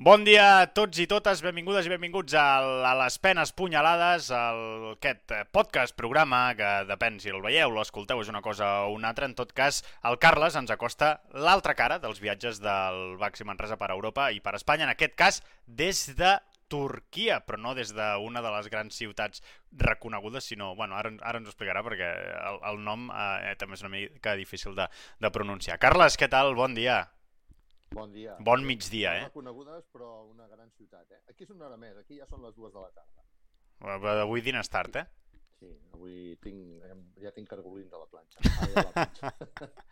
Bon dia a tots i totes, benvingudes i benvinguts a, a les penes punyalades, el, aquest podcast, programa, que depèn si el veieu, l'escolteu, és una cosa o una altra. En tot cas, el Carles ens acosta l'altra cara dels viatges del Baxi Manresa per Europa i per Espanya, en aquest cas des de Turquia, però no des d'una de les grans ciutats reconegudes, sinó... Bueno, ara, ara ens ho explicarà perquè el, el nom eh, també és una mica difícil de, de pronunciar. Carles, què tal? Bon dia. Bon dia. Bon migdia, eh? Reconegudes, però una gran ciutat, eh? Aquí és una hora més, aquí ja són les dues de la tarda. Avui dines tard, eh? Sí, avui tinc, ja tinc cargolins a la planxa. Ah, a la planxa.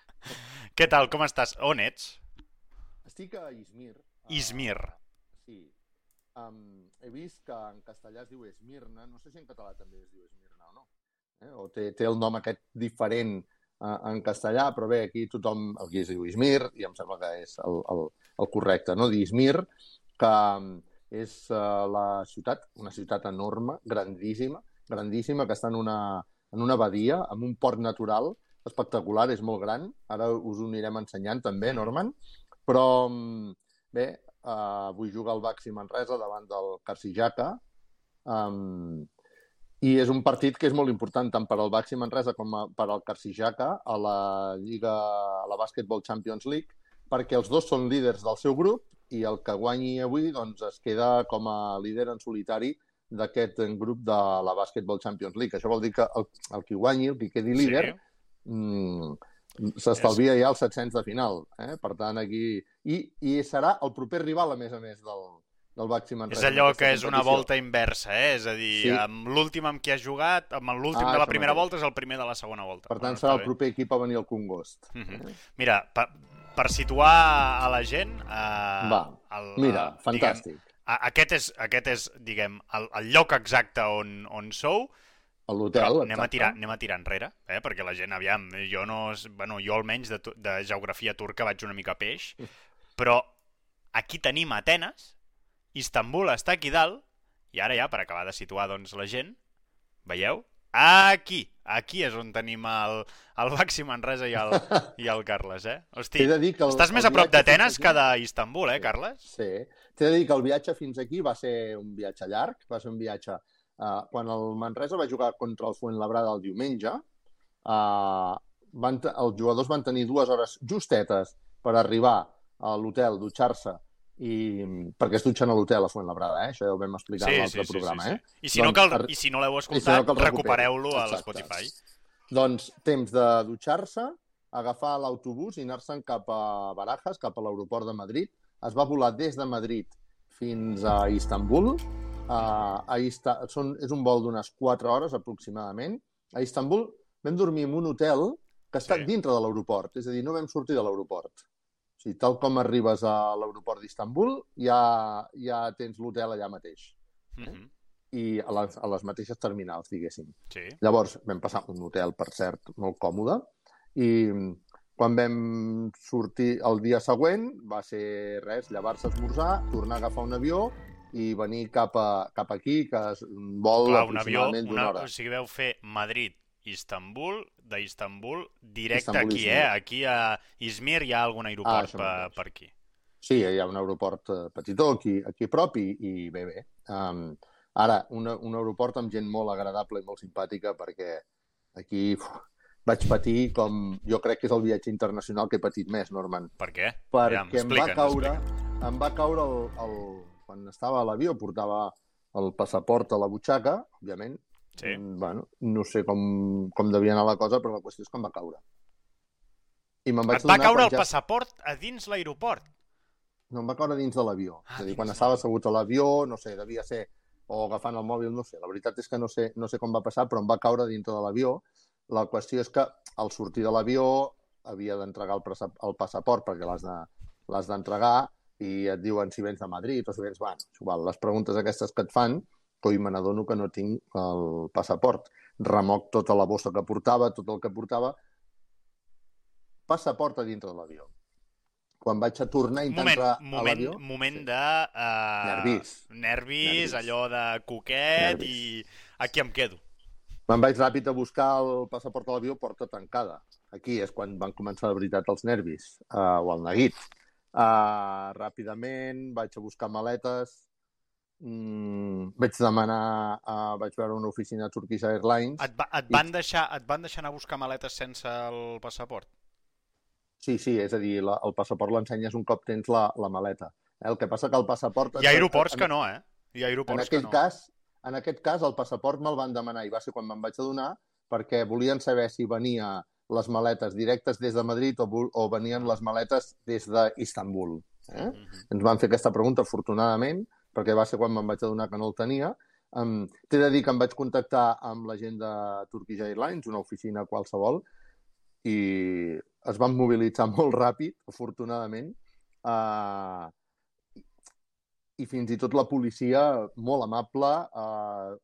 Què tal, com estàs? On ets? Estic a Izmir. Izmir. Uh, sí. Um, he vist que en castellà es diu Esmirna, no sé si en català també es diu Esmirna o no. Eh? O té, té el nom aquest diferent en castellà, però bé, aquí tothom, aquí es diu Izmir, i em sembla que és el, el, el correcte, no? d'Izmir, que és uh, la ciutat, una ciutat enorme, grandíssima, grandíssima, que està en una, en una badia, amb un port natural espectacular, és molt gran, ara us ho anirem ensenyant també, Norman, però bé, uh, vull jugar al Baxi Manresa davant del Carsijaka, um, i és un partit que és molt important tant per al Baxi Manresa com per al Carsijaka a la Lliga, a la Basketball Champions League, perquè els dos són líders del seu grup i el que guanyi avui doncs, es queda com a líder en solitari d'aquest grup de la Basketball Champions League. Això vol dir que el, el qui guanyi, el qui quedi líder, sí. s'estalvia ja els 700 de final. Eh? Per tant, aquí... I, I serà el proper rival, a més a més, del, del Baxi Manresa. És allò que és una volta inversa, eh? És a dir, sí. amb l'últim amb qui ha jugat, amb l'últim ah, de la primera volta és el primer de la segona volta. Per tant, bueno, serà el proper equip a venir al Congost. -huh. eh? Mira, per, per situar a la gent... Eh, Va, el, mira, eh, fantàstic. Diguem, aquest, és, aquest és, diguem, el, el lloc exacte on, on sou, a l'hotel, anem a tirar, anem a tirar enrere, eh? perquè la gent, aviam, jo no... Bueno, jo almenys de, de geografia turca vaig una mica peix, però aquí tenim Atenes, Istanbul està aquí dalt, i ara ja, per acabar de situar doncs, la gent, veieu? Aquí, aquí és on tenim el, el Baxi Manresa i el, i el Carles, eh? Hosti, de dir que el, estàs més a prop d'Atenes que d'Istanbul, eh, Carles? Sí, t'he de dir que el viatge fins aquí va ser un viatge llarg, va ser un viatge... Uh, quan el Manresa va jugar contra el Fuentlabrada el diumenge, uh, van els jugadors van tenir dues hores justetes per arribar a l'hotel, dutxar-se i perquè es dutxen a l'hotel a Fuentlabrada, eh? això ja ho vam explicar sí, en l'altre sí, programa. Sí, sí. Eh? I si, doncs, no cal, I si no l'heu escoltat, si no recupereu-lo a l'Spotify. Doncs temps de dutxar-se, agafar l'autobús i anar-se'n cap a Barajas, cap a l'aeroport de Madrid. Es va volar des de Madrid fins a Istanbul. Uh, a Ista són, és un vol d'unes 4 hores aproximadament. A Istanbul vam dormir en un hotel que està sí. dintre de l'aeroport, és a dir, no vam sortir de l'aeroport. O sigui, tal com arribes a l'aeroport d'Istanbul, ja, ja tens l'hotel allà mateix. Eh? Mm -hmm. I a les, a les mateixes terminals, diguéssim. Sí. Llavors, vam passar un hotel, per cert, molt còmode, i quan vam sortir el dia següent va ser res, llevar-se a esmorzar, tornar a agafar un avió i venir cap, a, cap aquí, que un vol Clar, un avió, una, hora. O sigui, veu fer Madrid, Istanbul, d'Istanbul, directe Istanbul, aquí, eh? Aquí a Izmir hi ha algun aeroport ah, per, per aquí. Sí, hi ha un aeroport eh, petitó aquí, aquí a prop i, i bé, bé. Um, ara, un, un aeroport amb gent molt agradable i molt simpàtica perquè aquí uf, vaig patir com... Jo crec que és el viatge internacional que he patit més, Norman. Per què? Perquè ja, em va caure, em va caure el, el, quan estava a l'avió, portava el passaport a la butxaca, òbviament, Sí. Mm, bueno, no sé com, com devia anar la cosa, però la qüestió és em va caure. I me'n vaig Et va caure el ja... passaport a dins l'aeroport? No, em va caure dins de l'avió. Ah, és a dir, quan estava assegut a l'avió, no sé, devia ser o agafant el mòbil, no sé. La veritat és que no sé, no sé com va passar, però em va caure dintre de l'avió. La qüestió és que al sortir de l'avió havia d'entregar el, el passaport perquè l'has d'entregar i et diuen si vens de Madrid o si vens... Bueno, igual, les preguntes aquestes que et fan coi me n'adono que no tinc el passaport. Remoc tota la bossa que portava, tot el que portava, passaport a dintre de l'avió. Quan vaig a tornar i moment, entrar moment, a l'avió... Moment sí. de... Uh, nervis. nervis. Nervis, allò de coquet nervis. i aquí em quedo. Me'n vaig ràpid a buscar el passaport de l'avió, porta tancada. Aquí és quan van començar de veritat els nervis, uh, o el neguit. Uh, ràpidament vaig a buscar maletes, mm, vaig demanar, uh, vaig veure una oficina de Turkish Airlines. Et, va, et, van deixar, et van deixar anar a buscar maletes sense el passaport? Sí, sí, és a dir, la, el passaport l'ensenyes un cop tens la, la maleta. Eh? El que passa que el passaport... Hi ha aeroports que no, eh? Hi ha En aeroports aquell, que no. cas, en aquest cas, el passaport me'l van demanar i va ser quan me'n vaig adonar perquè volien saber si venia les maletes directes des de Madrid o, o venien les maletes des d'Istanbul. Eh? Mhm. Ens van fer aquesta pregunta, afortunadament, perquè va ser quan me'n vaig adonar que no el tenia. Um, T'he de dir que em vaig contactar amb la gent de Turkish Airlines, una oficina qualsevol, i es van mobilitzar molt ràpid, afortunadament, uh, i fins i tot la policia, molt amable, uh,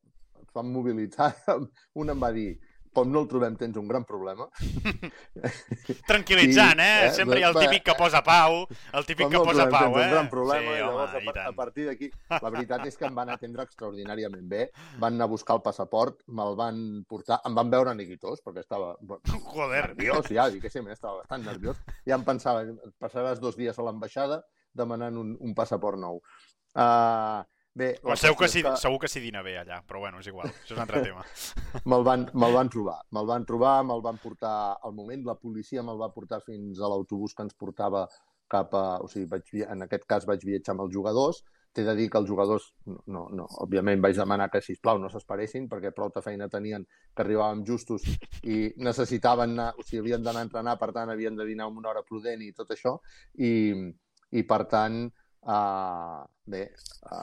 es van mobilitzar. Un em va dir, com no el trobem, tens un gran problema. Tranquil·litzant, Sí, eh? eh? Sempre hi ha el típic que posa pau, el típic Com que no posa trobem, pau, eh? un gran problema, sí, i llavors, home, a, i a partir d'aquí, la veritat és que em van atendre extraordinàriament bé, van anar a buscar el passaport, me'l van portar, em van veure neguitós, perquè estava Joder. nerviós, ja, diguéssim, eh, estava bastant nerviós. Ja em pensava, passaràs dos dies a l'ambaixada demanant un, un passaport nou. Uh, bé, la segur que, sí, és segur que s'hi dina bé allà, però bueno, és igual, això és un altre tema. me'l van, me'l van trobar. Me'l van trobar, me'l van portar al moment, la policia me'l va portar fins a l'autobús que ens portava cap a... O sigui, vaig, en aquest cas vaig viatjar amb els jugadors. T'he de dir que els jugadors, no, no, òbviament vaig demanar que, sisplau, no s'esperessin, perquè prou de feina tenien que arribàvem justos i necessitaven anar, o sigui, havien d'anar a entrenar, per tant, havien de dinar una hora prudent i tot això, i, i per tant, Uh, bé,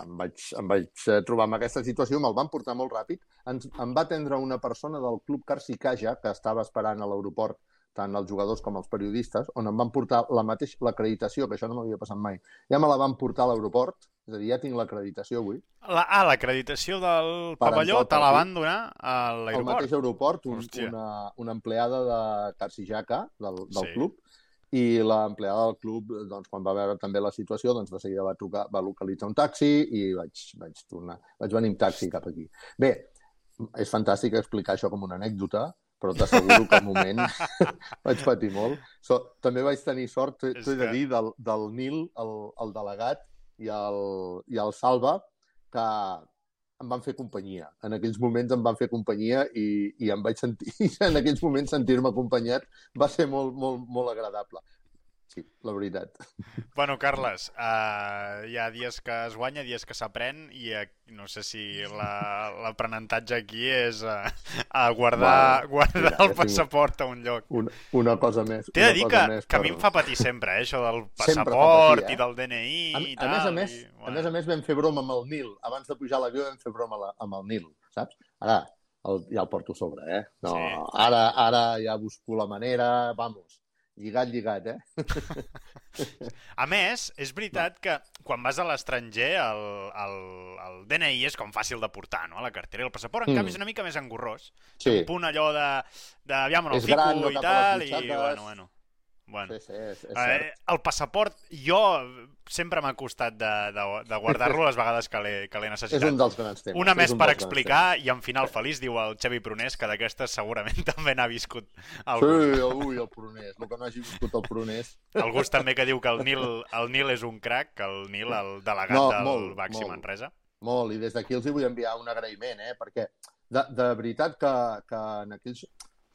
em vaig, em vaig eh, trobar amb aquesta situació, me'l van portar molt ràpid. Ens, em va atendre una persona del club Carsicaja, que estava esperant a l'aeroport tant els jugadors com els periodistes, on em van portar la mateixa l'acreditació, que això no m'havia passat mai. Ja me la van portar a l'aeroport, és a dir, ja tinc l'acreditació avui. La, ah, l'acreditació del pavelló al te la van donar a Al l'aeroport. mateix aeroport, un, Hòstia. una, una empleada de Carsijaca, del, del Sí. club, i l'empleada del club, doncs, quan va veure també la situació, doncs de seguida va, trucar, va localitzar un taxi i vaig, vaig tornar, vaig venir amb taxi cap aquí. Bé, és fantàstic explicar això com una anècdota, però t'asseguro que al moment vaig patir molt. So, també vaig tenir sort, t'he de dir, del, del Nil, el, el delegat i el, i el Salva, que em van fer companyia. En aquells moments em van fer companyia i, i em vaig sentir, en aquells moments sentir-me acompanyat va ser molt, molt, molt agradable. Sí, la veritat. Bueno, Carles, uh, hi ha dies que es guanya, dies que s'aprèn i uh, no sé si la- l'aprenentatge aquí és uh, a guardar, Bueno, guardar mira, el tinc- passaport a un lloc. Una, una cosa més. T'he de dir que, més que a mi em fa patir sempre, eh, això del passaport patir, eh? i del DNI A, i a tal. més a més, i, a més a més vam fer broma amb el Nil. Abans de pujar a l'avió vam fer broma la- amb el Nil, saps? Ara el, ja el porto a sobre, eh? No, Sí. ara, ara ja busco la manera, vamos, lligat, lligat, eh? A més, és veritat que quan vas a l'estranger el, el, el DNI és com fàcil de portar, no?, a la cartera. I el passaport, en Mm. canvi, és una mica més engorrós. Sí, Un punt allò de, de aviam on el És fico gran, no i tal, i bueno, bueno. Bueno. sí, sí, és, és Eh, cert. el passaport, jo sempre m'ha costat de, de, de guardar-lo les vegades que l'he que l'he És necessitat. un dels grans temes. Una és més un per explicar i en final feliç, diu el Xevi Prunés, que d'aquestes segurament també n'ha viscut algun. Sí, ui, el Prunés. El que no hagi viscut el Prunés. Gus també que diu que el Nil, el Nil és un crac, que el Nil, el delegat No, del molt, Baxi molt. Manresa. Molt, i des d'aquí els hi vull enviar un agraïment, eh? perquè de, de veritat que, que en, aquells,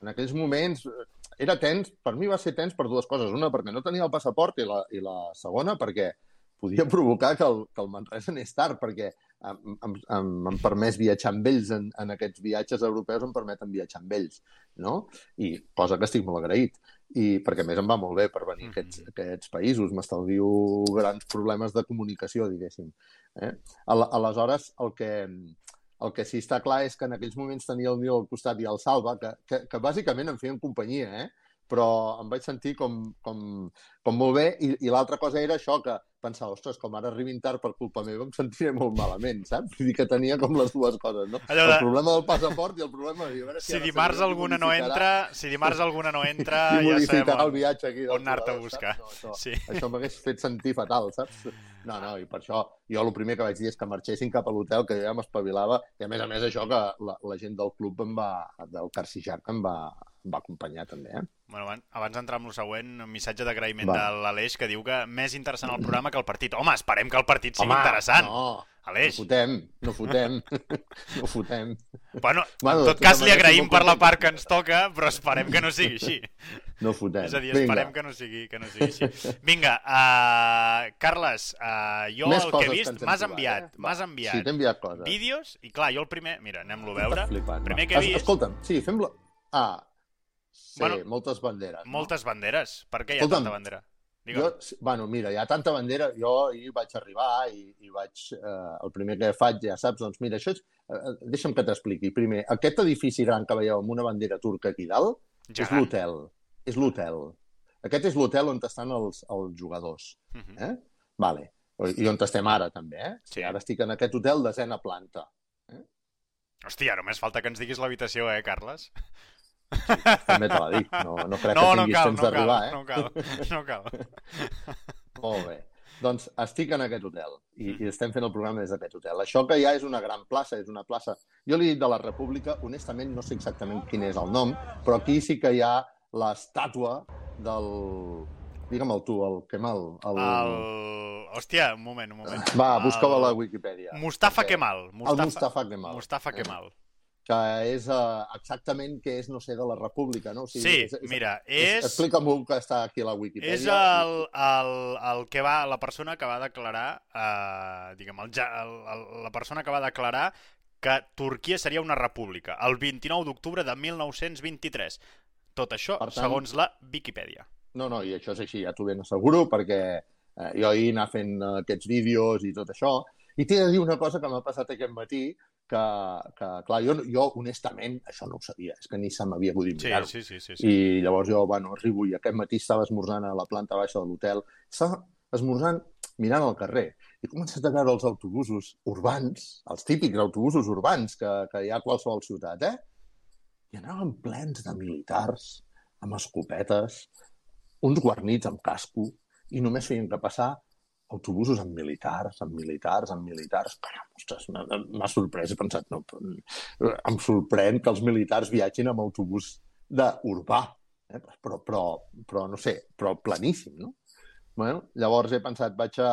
en aquells moments eh, era tens, per mi va ser tens per dues coses. Una, perquè no tenia el passaport, i la, i la segona, perquè podia provocar que el, que el Manresa anés tard, perquè em, em, em, em permès viatjar amb ells en, en aquests viatges europeus, em permeten viatjar amb ells, no? I cosa que estic molt agraït. I perquè a més em va molt bé per venir a aquests, Mhm. aquests països, m'estalvio grans problemes de comunicació, diguéssim. Eh? Al- Aleshores, el que, el que sí està clar és que en aquells moments tenia el Nil al costat i el Salva, que, que, que bàsicament em feien companyia, eh? Però em vaig sentir com, com, com molt bé i, i l'altra cosa era això, que pensava, ostres, com ara arribin tard per culpa meva em sentiré molt malament, saps? Vull dir que tenia com les dues coses, no? Allò El de- problema del passaport i el problema a veure si, Si dimarts alguna no entra, si dimarts alguna no entra, ja sabem modificarà el on, viatge aquí. on anar-te a buscar. No, això, Sí. això m'hagués fet sentir fatal, saps? No, no, i per això jo el primer que vaig dir és que marxessin cap a l'hotel, que jo ja m'espavilava, i a més a més això que la, la gent del club em va, del Carcijac em va, va acompanyar també, eh? Bueno, abans, abans d'entrar amb el següent, un missatge d'agraïment de l'Aleix que diu que més interessant el programa que el partit. Home, esperem que el partit sigui Home, interessant. no, no Aleix. fotem, no fotem, no fotem. Bueno, Bueno, en tot cas li agraïm per la part que ens toca, però esperem que no sigui així. No fotem. És a dir, esperem que no sigui, que no sigui així. Vinga, uh, Carles, uh, jo Més el que he vist, m'has enviat, eh? m'has Sí, enviat t'he enviat coses. vídeos, i clar, jo el primer... Mira, anem-lo a veure. Flipant, Primer que he Es- vist- Escolta'm, sí, fem-lo... Ah, sí, Bueno, moltes banderes. no? Moltes banderes. Per què hi ha Escolta'm, tanta bandera? Jo, Digue'm. bueno, mira, hi ha tanta bandera, jo ahir vaig arribar i, i vaig... Eh, el primer que faig, ja saps, doncs mira, això és... Eh, deixa'm que t'expliqui. Primer, aquest edifici gran que veieu amb una bandera turca aquí dalt és Gegant. l'hotel. És l'hotel. Aquest és l'hotel on estan els, els jugadors. Mhm. Eh? Vale. I on estem ara, també, eh? Sí. Ara estic en aquest hotel desena planta. Hòstia, només falta que ens diguis l'habitació, eh, Carles? També te la dic. No, no crec No, que no tinguis cal, temps no d'arribar, eh? no cal, no cal. Molt bé. Doncs estic en aquest hotel i, i estem fent el programa des d'aquest hotel. Això que ja és una gran plaça, és una plaça... Jo li he dit de la República, honestament no sé exactament quin és el nom, però aquí sí que hi ha l'estàtua del... Digue'm el tu, el Kemal. El... El... Hòstia, un moment, un moment. Va, busca-ho a El- la Wikipedia. Mustafa Perquè- Kemal. El Mustafa Kemal. Mustafa Kemal. Que és uh, exactament que és, no sé, de la República, no? O Sí, és, és, mira, és... és... Explica'm-ho que està aquí a la Wikipedia. És el, el, el que va, la persona que va declarar, eh, diguem, el, el, el, la persona que va declarar que Turquia seria una república el 29 d'octubre de 1923. Tot això, Per tant- segons la Viquipèdia. No, no, i això és així, ja t'ho ben asseguro, perquè eh, jo ahir anar fent eh, aquests vídeos i tot això, i t'he de dir una cosa que m'ha passat aquest matí, que, que clar, jo, jo honestament això no ho sabia, és que ni se m'havia acudit Sí, mirar-ho. sí, sí, sí, sí. I llavors jo, bueno, arribo i aquest matí estava esmorzant a la planta baixa de l'hotel, estava esmorzant mirant al carrer i he començat a veure els autobusos urbans, els típics autobusos urbans que, que hi ha a qualsevol ciutat, eh? I anaven plens de militars, amb escopetes, uns guarnits amb casco, i només feien que passar autobusos amb militars, amb militars, amb militars. Caram, ostres, m'ha sorprès, he pensat, no, em sorprèn que els militars viatgin amb autobús d'urbà, eh? però, però, però, no sé, però planíssim, no? Bueno, llavors he pensat, vaig a...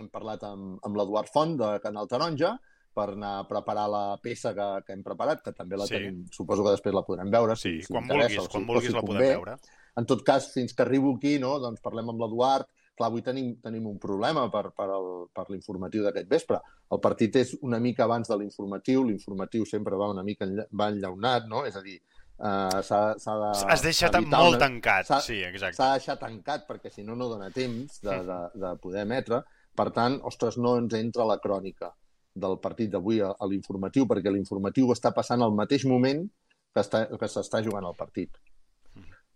Hem parlat amb, amb l'Eduard Font de Canal Taronja per anar a preparar la peça que, que hem preparat, que també la Sí. tenim, suposo que després la podrem veure. Sí, si, quan vulguis, quan vulguis si la podem veure. En tot cas, fins que arribo aquí, no, doncs parlem amb l'Eduard. Clar, avui tenim, tenim un problema per, per, el, per l'informatiu d'aquest vespre. El partit és una mica abans de l'informatiu, l'informatiu sempre va una mica enlla, va enllaunat, no? És a dir, eh, s'ha de... Has deixat molt una- tancat, sí, exacte. S'ha de deixar tancat perquè si no, no dona temps de, de, de poder emetre. Per tant, ostres, no ens entra la crònica del partit d'avui a, a l'informatiu, perquè l'informatiu està passant al mateix moment que està- que s'està jugant el partit.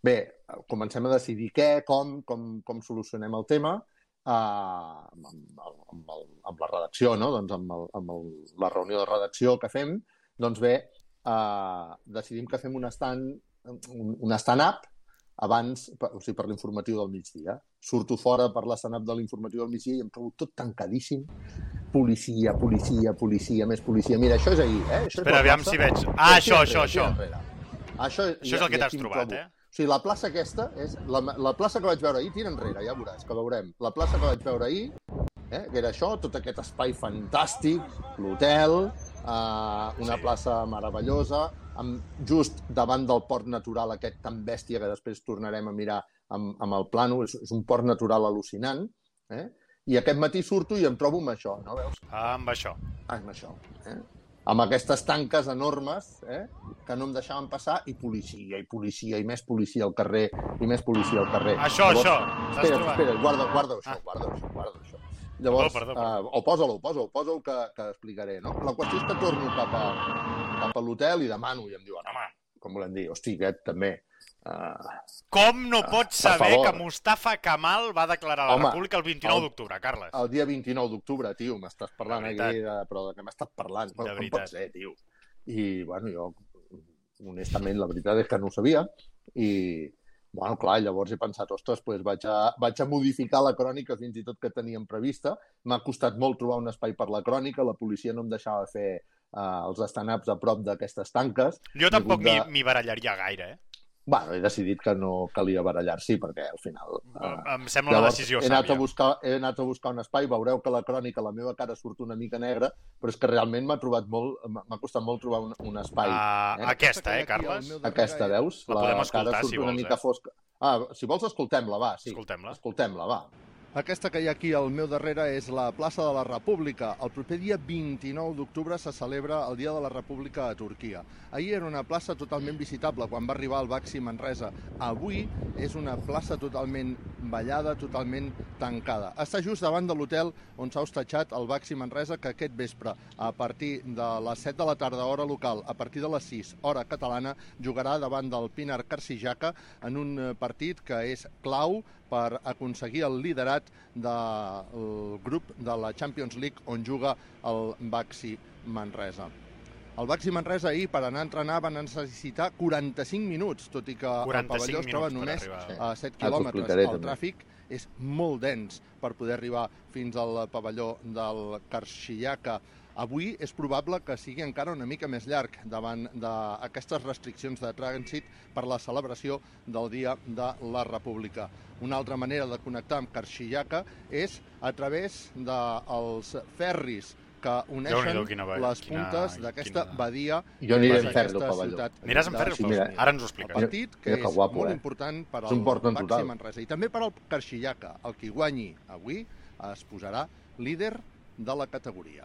Bé, comencem a decidir què, com, com, com solucionem el tema uh, amb, amb, amb, el, amb la redacció, no? doncs amb, el, amb el, la reunió de redacció que fem. Doncs bé, uh, decidim que fem un stand, un, un stand-up abans, per, o sigui, per l'informatiu del migdia. Surto fora per la stand-up de l'informatiu del migdia i em trobo tot tancadíssim. Policia, policia, policia, més policia. Mira, això és ahir, eh? Això Espera, aviam si veig. Ah, això, això, això. Això, Això és el que t'has trobat, trobo. eh? O sigui, la plaça aquesta és... La, la plaça que vaig veure ahir, tira enrere, ja veuràs, que veurem. La plaça que vaig veure ahir, eh, que era això, tot aquest espai fantàstic, l'hotel, eh, una Sí. plaça meravellosa, amb, just davant del port natural aquest tan bèstia que després tornarem a mirar amb, amb el plano, és, és un port natural al·lucinant, eh? i aquest matí surto i em trobo amb això, no veus? Ah, amb això. Ah, amb això. Eh? Amb aquestes tanques enormes eh? que no em deixaven passar i policia, i policia, i més policia al carrer, i més policia al carrer. Això, això. T'has Espera, trobat. espera, guarda, guarda això, Ah. guarda això, guarda això. Llavors, Perdó, perdó, Uh, o posa-lo, posa-ho, posa-ho que, que explicaré, no? La qüestió és que torno cap a, cap a l'hotel i demano, i em diuen, home, com volem dir, hosti, aquest també. Uh, Com no pots per saber que Mustafa Kamal va declarar la Home, República el 29 el- d'octubre, Carles? el dia 29 d'octubre, tio, m'estàs parlant De aquí, de, però de què m'estàs parlant? De com veritat. pot ser, tio? I, bueno, jo, honestament, la veritat és que no ho sabia. I, bueno, clar, llavors he pensat, ostres, doncs vaig a, vaig a modificar la crònica fins i tot que teníem prevista. M'ha costat molt trobar un espai per la crònica, la policia no em deixava fer uh, els stand-ups a prop d'aquestes tanques. Jo tampoc de- m'hi barallaria gaire, eh? Bueno, he decidit que no calia barallar-s'hi perquè al final... Uh, em sembla una decisió he anat, sàvia. a buscar, he anat a buscar un espai, veureu que la crònica, la meva cara surt una mica negra, però és que realment m'ha trobat molt, m'ha costat molt trobar un, un espai. Uh, eh? Aquesta, eh, Carles? Aquesta, veus? La podem escoltar, cara surt si una vols, mica eh? fosca. Ah, si vols, escoltem-la, va, sí. Escoltem-la. Escoltem-la, va. Aquesta que hi ha aquí al meu darrere és la plaça de la República. El proper dia 29 d'octubre se celebra el Dia de la República a Turquia. Ahir era una plaça totalment visitable quan va arribar el Baxi Manresa. Avui és una plaça totalment ballada, totalment tancada. Està just davant de l'hotel on s'ha hostatjat el Baxi Manresa que aquest vespre, a partir de les 7 de la tarda, hora local, a partir de les 6, hora catalana, jugarà davant del Pinar Karcijaka en un eh, partit que és clau per aconseguir el liderat del grup de la Champions League on juga el Baxi Manresa. El Baxi Manresa ahir, per anar a entrenar, va necessitar 45 minuts, tot i que el pavelló es troba només a 7 quilòmetres. El tràfic és molt dens per poder arribar fins al pavelló del Karshiyaka. Avui és probable que sigui encara una mica més llarg davant d'aquestes restriccions de trànsit per la celebració del Dia de la República. Una altra manera de connectar amb Karshiyaka és a través dels ferris que uneixen quina, les puntes d'aquesta quina... badia jo aniré en ferro, pavelló. Aniràs en ferro? Sí, mira, Ara ens ho expliques. El partit que mira que és guapo, molt eh? important per al Baxi. Manresa i també per al Karshiyaka. El qui guanyi avui es posarà líder de la categoria.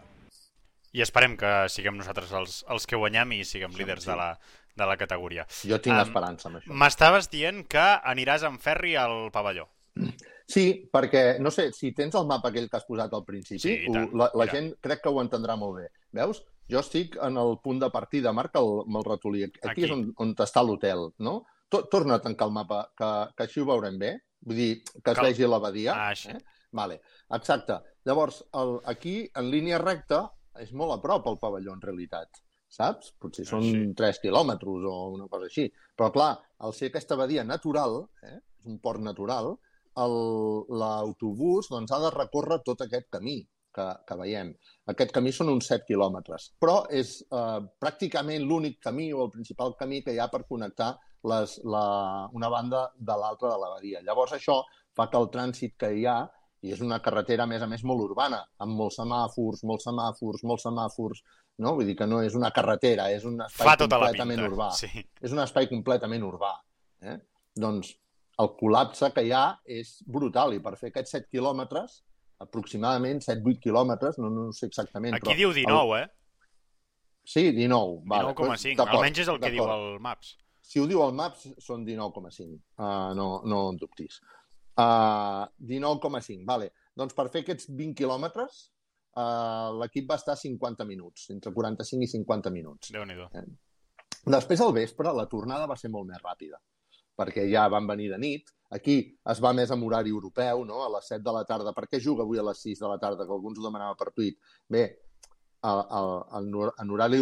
I esperem que siguem nosaltres els, els que guanyem i siguem líders de la, de la categoria. Jo tinc Em, esperança amb això. M'estaves dient que aniràs en ferri al pavelló. Sí, perquè, no sé, si tens el mapa aquell que has posat al principi, Sí, tant. ho, la, la Mira. gent crec que ho entendrà molt bé. Veus? Jo estic en el punt de partida, marca el, amb el ratolí. Aquí, Aquí. és on, on està l'hotel, no? To, torna a tancar el mapa, que, que així ho veurem bé. Vull dir, que es Cal- vegi la badia. Ah, així. Eh? Vale, exacte. Llavors, el, aquí, en línia recta, és molt a prop el pavelló, en realitat. Saps? Potser són Ah, sí. 3 quilòmetres o una cosa així. Però, clar, al ser aquesta badia natural, eh? és un port natural, l'autobús doncs, ha de recórrer tot aquest camí que, que veiem. Aquest camí són uns 7 quilòmetres, però és eh, pràcticament l'únic camí o el principal camí que hi ha per connectar les, la, una banda de l'altra de la badia. Llavors això fa que el trànsit que hi ha, i és una carretera, a més a més, molt urbana, amb molts semàfors, molts semàfors, molts semàfors, no? Vull dir que no és una carretera, és un espai Fa tota completament pinta. urbà Sí. és un espai completament urbà. Eh? Doncs el col·lapse que hi ha és brutal i per fer aquests 7 quilòmetres, aproximadament 7-8 quilòmetres, no, no sé exactament, Aquí però... diu 19, eh? Sí, 19. Vale. 19,5. D'acord, Almenys és el que diu el Maps. Si ho diu el Maps, són 19,5. Uh, no, no en dubtis. Uh, 19,5, vale. Doncs per fer aquests 20 quilòmetres, uh, l'equip va estar 50 minuts, entre 45 i 50 minuts. Déu-n'hi-do. Després al vespre la tornada va ser molt més ràpida, perquè ja van venir de nit. Aquí es va més amb horari europeu, no? a les 7 de la tarda. Per què juga avui a les 6 de la tarda? Que alguns ho demanava per tuit. Bé, el, el, el, nor- en horari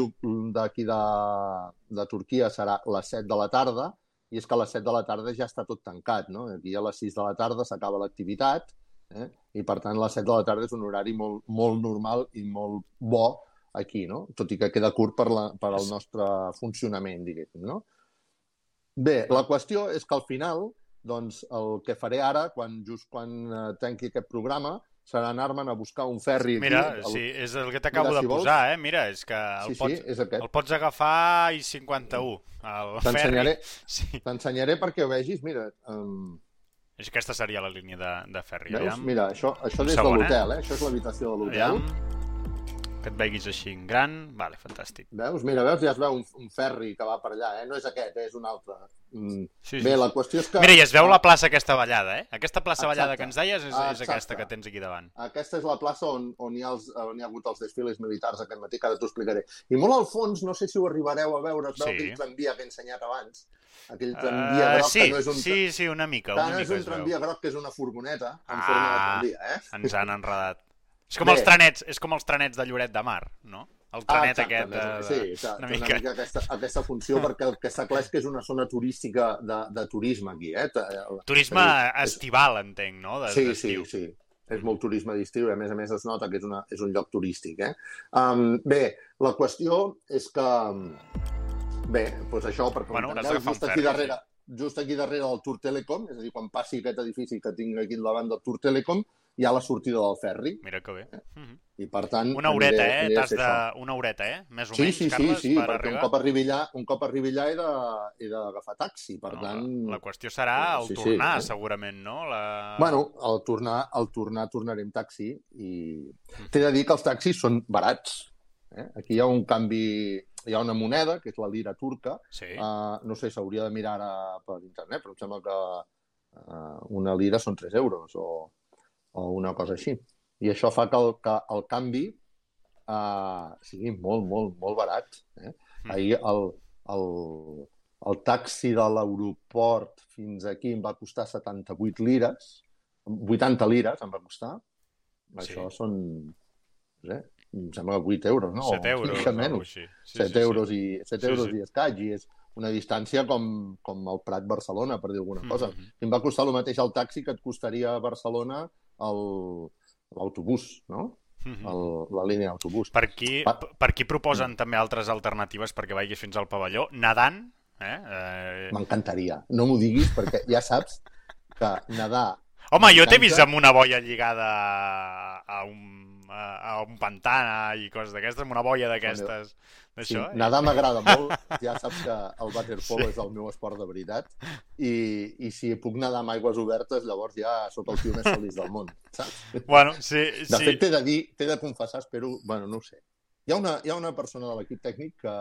d'aquí de, de Turquia serà les 7 de la tarda, i és que a les 7 de la tarda ja està tot tancat. No? Aquí a les 6 de la tarda s'acaba l'activitat, eh? i per tant les 7 de la tarda és un horari molt, molt normal i molt bo aquí, no? tot i que queda curt per, la, per al nostre funcionament, diguéssim. No? Bé, la qüestió és que al final, doncs, el que faré ara, quan, just quan eh, tanqui aquest programa, serà anar-me'n a buscar un ferri Mira, aquí. el- sí, és el que t'acabo de si vols- posar, eh? Mira, és que el, sí, sí, pots, és aquest. el pots agafar i 51. El ferri. T'ensenyaré Sí. t'ensenyaré perquè ho vegis. Mira, um, aquesta seria la línia de, de ferri. veus? Aviam. Mira, això, això des segon, de l'hotel, eh? Això és l'habitació de l'hotel. Que et veguis així en gran. Vale, fantàstic. Veus? Mira, veus? Ja es veu un, un ferri que va per allà, eh? No és aquest, eh? és un altre. Mm. Sí, sí, Bé, la qüestió és que... Mira, i es veu la plaça aquesta ballada, eh? Aquesta plaça Exacte. ballada que ens deies és, és aquesta que tens aquí davant. Aquesta és la plaça on, on, hi ha els, on hi ha hagut els desfiles militars aquest matí, que ara t'ho explicaré. I molt al fons, no sé si ho arribareu a veure, es veu Sí. aquell tramvia que he ensenyat abans, aquell tramvia Uh, groc sí, que no és un, sí, sí, una mica, que una no és mica un es veu. tramvia groc, que és una furgoneta en Ah. forma de tramvia, eh? Ens han enredat. És com, Bé. els tranets, és com els tranets de Lloret de Mar, no? El trenet exacte, aquest. més De, de... sí, que, una mica. una mica aquesta, aquesta funció, perquè el que està clar és que és una zona turística de, de turisme aquí, eh? És- Turisme és- estival, entenc, no? De, Sí, sí, sí. És molt turisme d'estiu i a més a més es nota que és, una, és un lloc turístic. Eh? Um, bé, la qüestió és que... Bé, doncs això, perquè Bueno, un just aquí ferri, darrere, just aquí darrere del Tour Telecom, és a dir, quan passi aquest edifici que tinc aquí davant del Tour Telecom, hi ha la sortida del ferri. Mira que bé. Mm -hmm. I per tant... Una horeta, aniré, eh? aniré T'has de... Una horeta, eh? Més o Sí, menys, sí, sí, Carles, sí, per perquè arribar. un cop arribi allà, un cop arribi allà he d'agafar taxi, per No, tant... La, la qüestió serà el Sí, sí, tornar, eh? segurament, no? La... Bueno, al tornar, al tornar tornaré amb taxi i t'he de dir que els taxis són barats. Eh? Aquí hi ha un canvi, hi ha una moneda, que és la lira turca. Sí. Uh, no sé, s'hauria de mirar ara per internet, però em sembla que uh, una lira són 3 euros o, o una cosa així. I això fa que el, que el canvi uh, sigui molt, molt, molt barat. Eh? Mm. Ahir el, el, el taxi de l'aeroport fins aquí em va costar 78 lires, 80 lires em va costar. Sí. Això són, no sé, em sembla que 8 euros, no? 7 O euros, o menys. Sí, 7 sí, sí. euros, i, 7 Sí, euros sí. i escaig, i és una distància com, com el Prat-Barcelona, per dir alguna cosa. Mhm. I em va costar el mateix el taxi que et costaria a Barcelona el- l'autobús, no? Mhm. El, la línia d'autobús. Per aquí, per aquí proposen també altres alternatives perquè vagis fins al pavelló, nedant, eh? eh... M'encantaria. No m'ho diguis perquè ja saps que nedar... Home, jo t'he vist amb una boia lligada a un, a, a un pantà i coses d'aquestes, amb una boia d'aquestes, Sí, eh? nedar m'agrada molt. Ja saps que el waterpolo sí. és el meu esport de veritat. I, I si puc nedar amb aigües obertes, llavors ja sóc el tio més feliç del món. Saps? Bueno, sí, De sí. fet, t'he de dir, t'he de confessar, espero... Bueno, no ho sé. Hi ha una, hi ha una persona de l'equip tècnic que,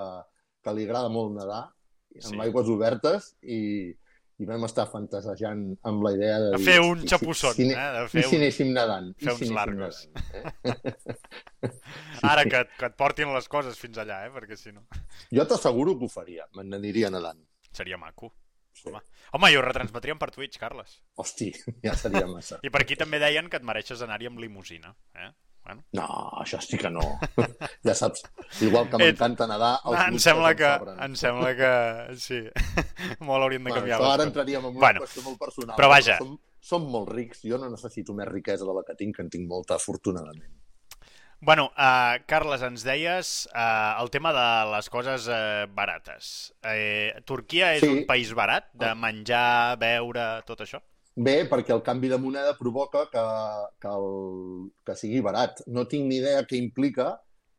que li agrada molt nedar amb Sí. aigües obertes i, i vam estar fantasejant amb la idea de De fer un "I si- xapusson, si, eh? De I fer si un... anéssim nedant? I fer si uns anéssim largos. nedant, eh? Ara que, que et portin les coses fins allà, eh? Perquè si no... Jo t'asseguro que ho faria, me n'aniria nedant. Seria maco. Sí. Home. Home, i ho retransmetríem per Twitch, Carles. Hosti, ja seria massa. I per aquí també deien que et mereixes anar-hi amb limusina. Eh? Bueno. No, això sí que no. Ja saps, igual que m'encanta nedar, els em luxes sembla em que, em sembla que sí. Molt hauríem de Bueno, canviar les ara entraríem en una Bueno, qüestió molt personal. però vaja. Som, som molt rics, jo no necessito més riquesa de la que tinc, que en tinc molta, afortunadament. Bueno, uh, Carles, ens deies uh, el tema de les coses uh, barates. Uh, Turquia és Sí. un país barat de Ah. menjar, beure, tot això? Bé, perquè el canvi de moneda provoca que, que, el, que sigui barat. No tinc ni idea què implica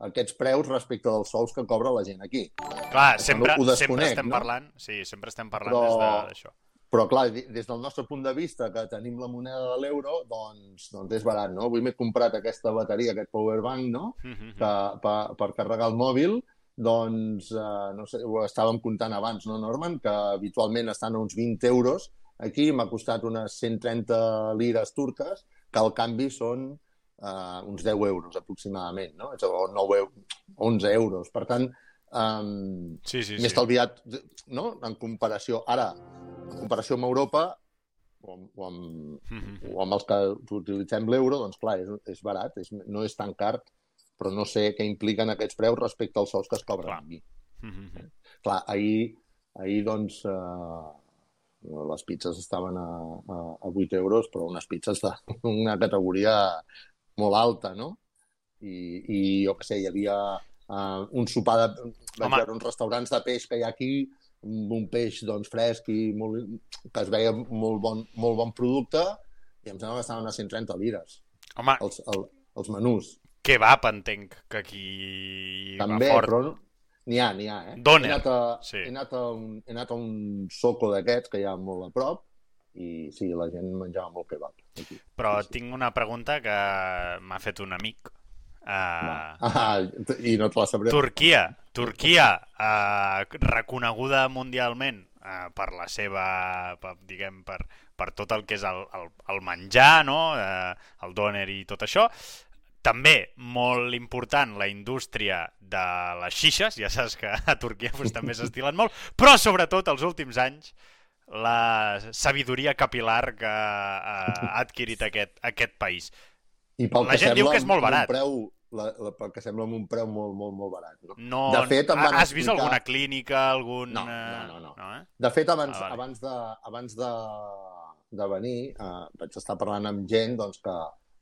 aquests preus respecte dels sous que cobra la gent aquí. Clar, sempre, ho sempre estem no? parlant, sí, sempre estem parlant Però- des de- d'això. Però, clar, des del nostre punt de vista, que tenim la moneda de l'euro, doncs, doncs és barat, no? Avui m'he comprat aquesta bateria, aquest powerbank, no? Mhm. que, per, per carregar el mòbil, doncs, eh, no sé, ho estàvem comptant abans, no, Norman? Que habitualment estan a uns 20 euros. Aquí m'ha costat unes 130 lires turques, que al canvi són eh, uns 10 euros aproximadament, no? És- O 9 eu 11 euros. Per tant, um, Sí, sí, m'he sí. estalviat, no?, en comparació... Ara, en comparació amb Europa, o amb, o amb, Mhm. o amb els que utilitzem l'euro, doncs clar, és, és barat, és, no és tan car, però no sé què impliquen aquests preus respecte als sous que es cobren Clar. aquí. Mhm. Clar, ahir, ahir doncs, eh, les pizzas estaven a, a, a 8 euros, però unes pizzas d'una categoria molt alta, no? I, i jo què sé, hi havia uh, un sopar de... Vaig veure uns restaurants de peix que hi ha aquí, un peix doncs, fresc i molt, que es veia molt bon, molt bon producte, i em sembla que estaven a 130 lires, Home, els, el, els menús. kebab entenc que aquí També, va fort. però n'hi ha, n'hi ha, eh? Doner, He anat a, sí. he anat a, un, he anat a un soco d'aquests que hi ha molt a prop i sí, la gent menjava molt kebab. Aquí. Però sí, sí. tinc una pregunta que m'ha fet un amic. Uh, Ah, I no te la sabré. Turquia, Turquia, uh, reconeguda mundialment uh, per la seva, per, diguem, per, per tot el que és el, el, el menjar, no? Uh, el doner i tot això. També molt important la indústria de les xixes, ja saps que a Turquia pues, també s'estilen molt, però sobretot els últims anys la sabidoria capilar que uh, ha adquirit aquest, aquest país. I pel la gent diu que és molt barat. Preu, la, la, pel que sembla amb un preu molt, molt, molt barat. No? No, De fet, em van has vist explicar- alguna clínica, algun... No, eh, no, no, no. no eh? De fet, abans, Ah, vale. abans, de, abans de, de venir, eh, vaig estar parlant amb gent doncs, que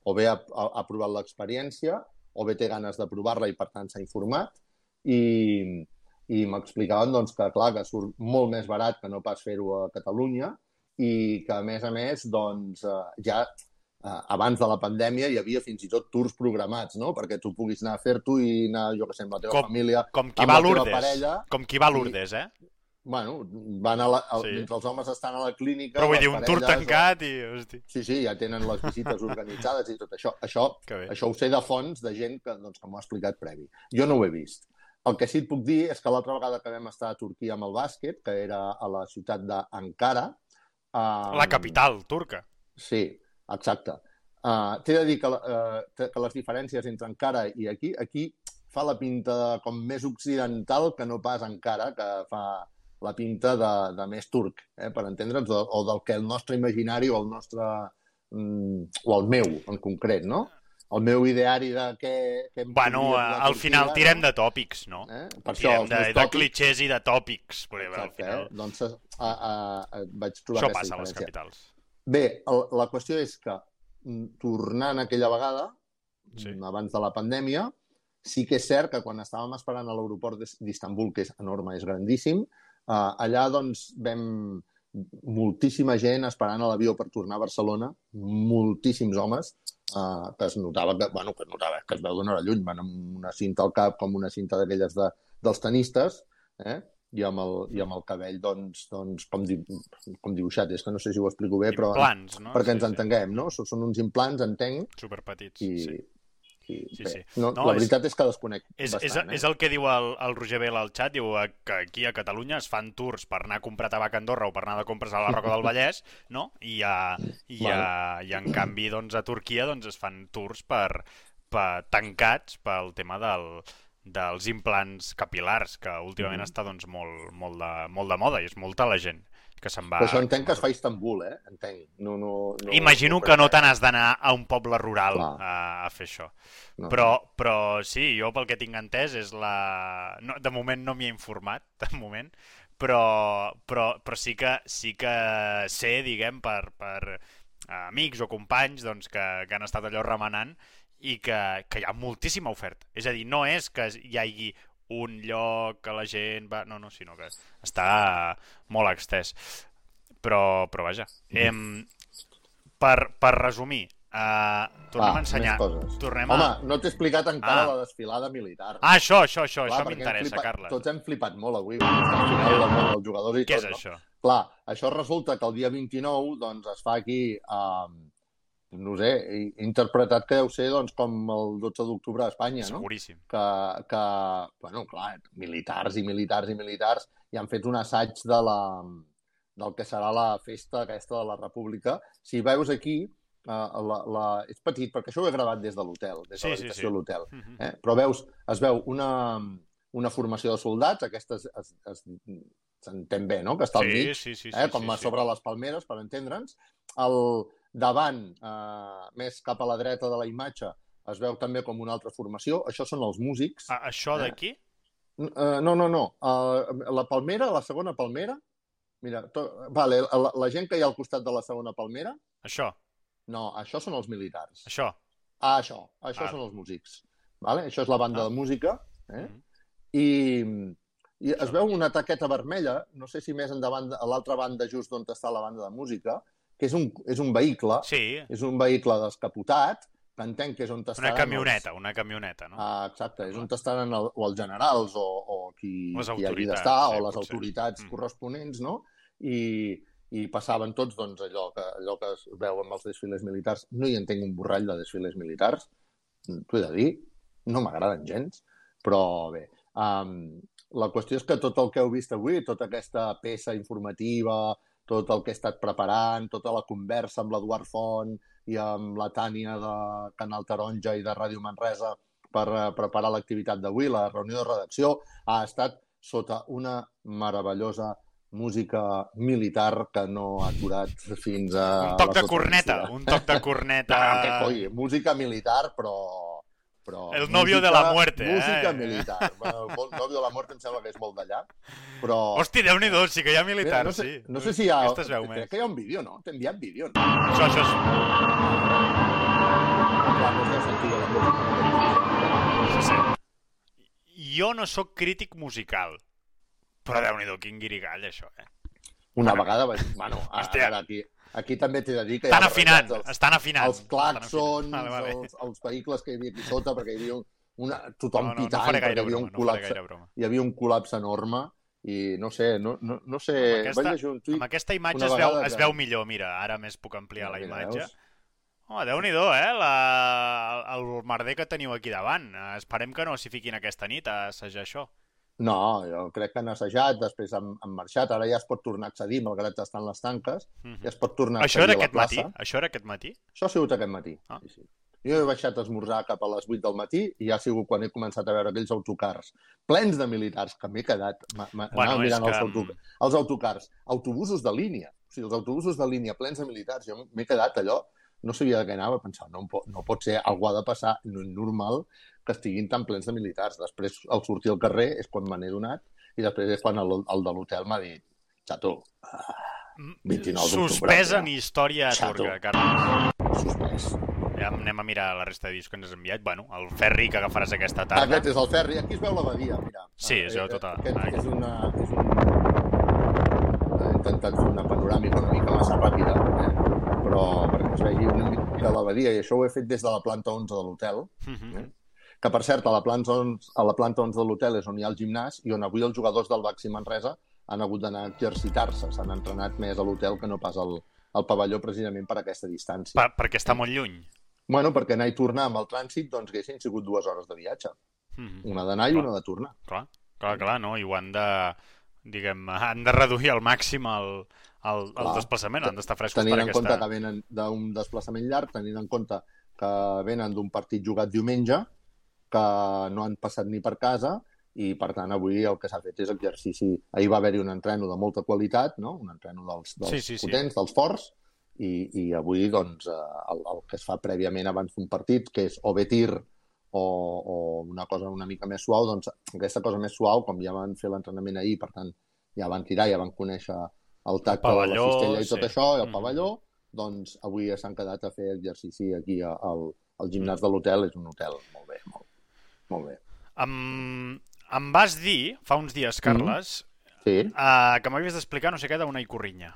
o bé ha, ha, ha provat l'experiència o bé té ganes de provar-la i, per tant, s'ha informat. I i m'explicaven doncs, que, clar, que surt molt més barat que no pas fer-ho a Catalunya i que, a més a més, doncs, eh, ja eh, abans de la pandèmia hi havia fins i tot tours programats, no?, perquè tu puguis anar a fer-t'ho i anar, jo que sé, amb la teva Com- família, Com qui amb va la teva parella. Com qui va a. Lourdes, eh? Bueno, van a la, a, Sí. mentre els homes estan a la clínica... Però vull dir, un tour tancat i... Hosti. Sí, sí, ja tenen les visites organitzades i tot això. Això, que això ho sé de fonts de gent que, doncs, que m'ho ha explicat previ. Jo no ho he vist. El que sí et puc dir és que l'altra vegada que vam estar a Turquia amb el bàsquet, que era a la ciutat d'Ankara... Um, La capital turca. Sí, exacte. Uh, T'he de dir que, uh, que que les diferències entre Ankara i aquí, aquí fa la pinta com més occidental que no pas Ankara, que fa la pinta de, de més turc, eh, per entendre'ns, o, o del que el nostre imaginari o el nostre... Mm, o el meu, en concret, no? El meu ideari de què... què Bueno, eh, al Turquia, final no? tirem de tòpics, no? Eh? Per això, Tirem els de, meus de tòpics... clichés i de tòpics. Perquè, al Exacte, final, eh? Doncs a, a, a, vaig trobar això aquesta passa a les diferència. capitals. Bé, el, la qüestió és que, mm, tornant aquella vegada, Sí. mm, abans de la pandèmia, sí que és cert que quan estàvem esperant a l'aeroport d'Is- d'Istanbul, que és enorme, és grandíssim, eh, allà doncs vam moltíssima gent esperant a l'avió per tornar a Barcelona, moltíssims homes, eh, que es notava que, bueno, que es notava que es veu d'una hora lluny, van amb una cinta al cap com una cinta d'aquelles de, dels tenistes, eh? i amb el, i amb el cabell doncs, doncs com, di, com dibuixat, és que no sé si ho explico bé, però Implants, no? perquè Sí, ens sí. entenguem, no? Són són uns implants, entenc, Superpetits, i, sí. I Sí, bé, sí. No, No, la és- veritat és, que desconec És, bastant, és, eh? és el que diu el, el Roger Vela al xat, diu eh, que aquí a Catalunya es fan tours per anar a comprar tabac a Andorra o per anar de compres a la Roca del Vallès, no? I, a, i, a, i en canvi doncs, a Turquia doncs, es fan tours per, per tancats pel tema del, dels implants capilars, que últimament Mhm. està doncs, molt, molt, de, molt de moda i és molta la gent que se'n va... Però això entenc que es fa a Istanbul, eh? Entenc. No, no, no, Imagino que no te n'has d'anar a un poble rural a, a fer això. No, Però, però sí, jo pel que tinc entès és la... No, de moment no m'hi he informat, de moment, però, però, però sí, que, sí que sé, diguem, per, per amics o companys doncs, que, que han estat allò remenant i que, que hi ha moltíssima oferta. És a dir, no és que hi hagi un lloc que la gent va... No, no, sinó que està molt extès. Però, però vaja. Em, per, per resumir, uh, tornem Va, a ensenyar... Tornem Home, a... no t'he explicat encara Ah. la desfilada militar. Ah, això, això, això, Clar, això m'interessa, flipat- Carles. Tots hem flipat molt avui, final del món dels jugadors i Què tot, és no? això? Clar, això resulta que el dia 29 doncs, es fa aquí, eh, no sé, interpretat que deu ser doncs, com el 12 d'octubre a Espanya, no? Seguríssim. que, que, bueno, clar, militars i militars i militars i han fet un assaig de la, del que serà la festa aquesta de la República. Si veus aquí, uh, la, la, és petit, perquè això ho he gravat des de l'hotel, des Sí, de sí, l'habitació sí. de l'hotel. Mhm. Eh? Però veus, es veu una, una formació de soldats, aquesta es- es- es- s'entén bé, no?, que està al Sí, mig, sí, sí, sí, eh? com sí, a sí. sobre les palmeres, per entendre'ns. El davant, eh, més cap a la dreta de la imatge, es veu també com una altra formació. Això són els músics. Ah, això Eh? d'aquí? Uh, no, no, no. Uh, la palmera, la segona palmera, mira, to... vale, la, la gent que hi ha al costat de la segona palmera, Això, no, això són els militars. això. Ah, això, això Vale. són els músics. Vale? Això és la banda Ah. de música. Eh? Mhm. I, i es veu una taqueta vermella, no sé si més endavant, a l'altra banda, just on està la banda de música, que és un, és un vehicle, Sí, és un vehicle descapotat, que entenc que és on una estaran... camioneta, una camioneta, no? Ah, exacte, és on estaran el, o els generals o, o qui, qui hagi d'estar, sí, o les potser. autoritats Mm. corresponents, no? I, i passaven tots doncs, allò, que, allò que es veu amb els desfiles militars. No hi entenc un borrall de desfiles militars, t'ho he de dir, no m'agraden gens, però bé, um, la qüestió és que tot el que heu vist avui, tota aquesta peça informativa, tot el que he estat preparant, tota la conversa amb l'Eduard Font i amb la Tània de Canal Taronja i de Ràdio Manresa per eh, preparar l'activitat d'avui, la reunió de redacció, ha estat sota una meravellosa música militar que no ha aturat fins a... un toc de corneta, un toc de corneta. No, que coi, música militar, però... però El novio de la muerte, eh? Música militar. Bueno, el novio de la muerte em sembla que és molt d'allà, però... Hosti, déu-n'hi-do, sí que hi ha Mira, militars, no sé, sí. no sé si hi ha... Crec més. que hi ha un vídeo, no? T'he enviat vídeo, no? Això, això és... Música. se sent. Jo no sóc crític musical, Però déu-n'hi-do, quin guirigall, això, eh? Una Bueno. vegada vaig... Bueno, a, Hòstia. Aquí també t'he de dir que... Estan afinant, barrejats estan afinant. Els, els claxons, Vale, vale. els, els vehicles que hi havia aquí sota, perquè hi havia un, una, tothom no, no, pitant, no perquè hi havia broma, un no faré col·lapse, broma. hi havia un col·lapse enorme i no sé, no, no, no sé, Amb aquesta- vaig un tuit... Amb aquesta imatge es veu, vegada es que- veu millor, mira, ara més puc ampliar la Mira, imatge. veus? Oh, Déu-n'hi-do, eh? La... El merder que teniu aquí davant. Esperem que no s'hi fiquin aquesta nit a assajar això. No, jo crec que han assajat, després han, han marxat, ara ja es pot tornar a accedir, malgrat estan les tanques, Mhm. ja es pot tornar a Això era a la aquest matí? plaça. Això era aquest matí? Això ha sigut aquest matí. Ah. Sí, sí. Jo he baixat a esmorzar cap a les 8 del matí i ja ha sigut quan he començat a veure aquells autocars plens de militars, que m'he quedat Bueno, mirant que... els, auto, els autocars, autobusos de línia, o sigui, els autobusos de línia plens de militars, jo m'he quedat allò, no sabia de què anava, pensava, no, pot, no pot ser, algú ha de passar, no és normal que estiguin tan plens de militars. Després, al sortir al carrer, és quan me n'he donat, i després és quan el, el de l'hotel m'ha dit, xato, 29 d'octubre, Suspès en història Xato. turca, Carles. suspès. Ja anem a mirar la resta de vídeos que ens has enviat. Bueno, el ferri que agafaràs aquesta tarda. Aquest és el ferri, aquí es veu la badia, mira. Sí, es veu Eh, tota- Aquest aquí. és una... És un... He intentat fer una panoràmica una mica massa ràpida, eh? però perquè es vegi una mica la badia, i això ho he fet des de la planta 11 de l'hotel, Mhm. eh? Que per cert, a la planta 11, a la planta 11 de l'hotel és on hi ha el gimnàs i on avui els jugadors del Baxi Manresa han hagut d'anar a exercitar-se, s'han entrenat més a l'hotel que no pas al, al pavelló precisament per aquesta distància. Per, perquè està molt lluny. Bueno, perquè anar i tornar amb el trànsit doncs haguessin sigut dues hores de viatge, Mhm. una d'anar i una de tornar. Clar, clar, clar, no? I ho han de, diguem, han de reduir al màxim el, el, el Clar. desplaçament, han d'estar frescos tenint per en aquesta... compte que venen d'un desplaçament llarg, tenint en compte que venen d'un partit jugat diumenge, que no han passat ni per casa, i per tant avui el que s'ha fet és exercici. Ahir va haver-hi un entreno de molta qualitat, no? un entreno dels, dels Sí, sí, sí. potents, dels forts, i, i avui doncs, eh, el, el que es fa prèviament abans d'un partit, que és o bé tir o, o una cosa una mica més suau, doncs aquesta cosa més suau, com ja van fer l'entrenament ahir, per tant, ja van tirar, ja van conèixer el tacte de la cistella i tot sí. això, i el Mhm. pavelló, doncs avui s'han quedat a fer exercici aquí al, al gimnàs de l'hotel. És un hotel molt bé, molt, molt bé. Em, em vas dir, fa uns dies, Carles, Sí? uh, que m'havies d'explicar no sé què d'una icorrinya.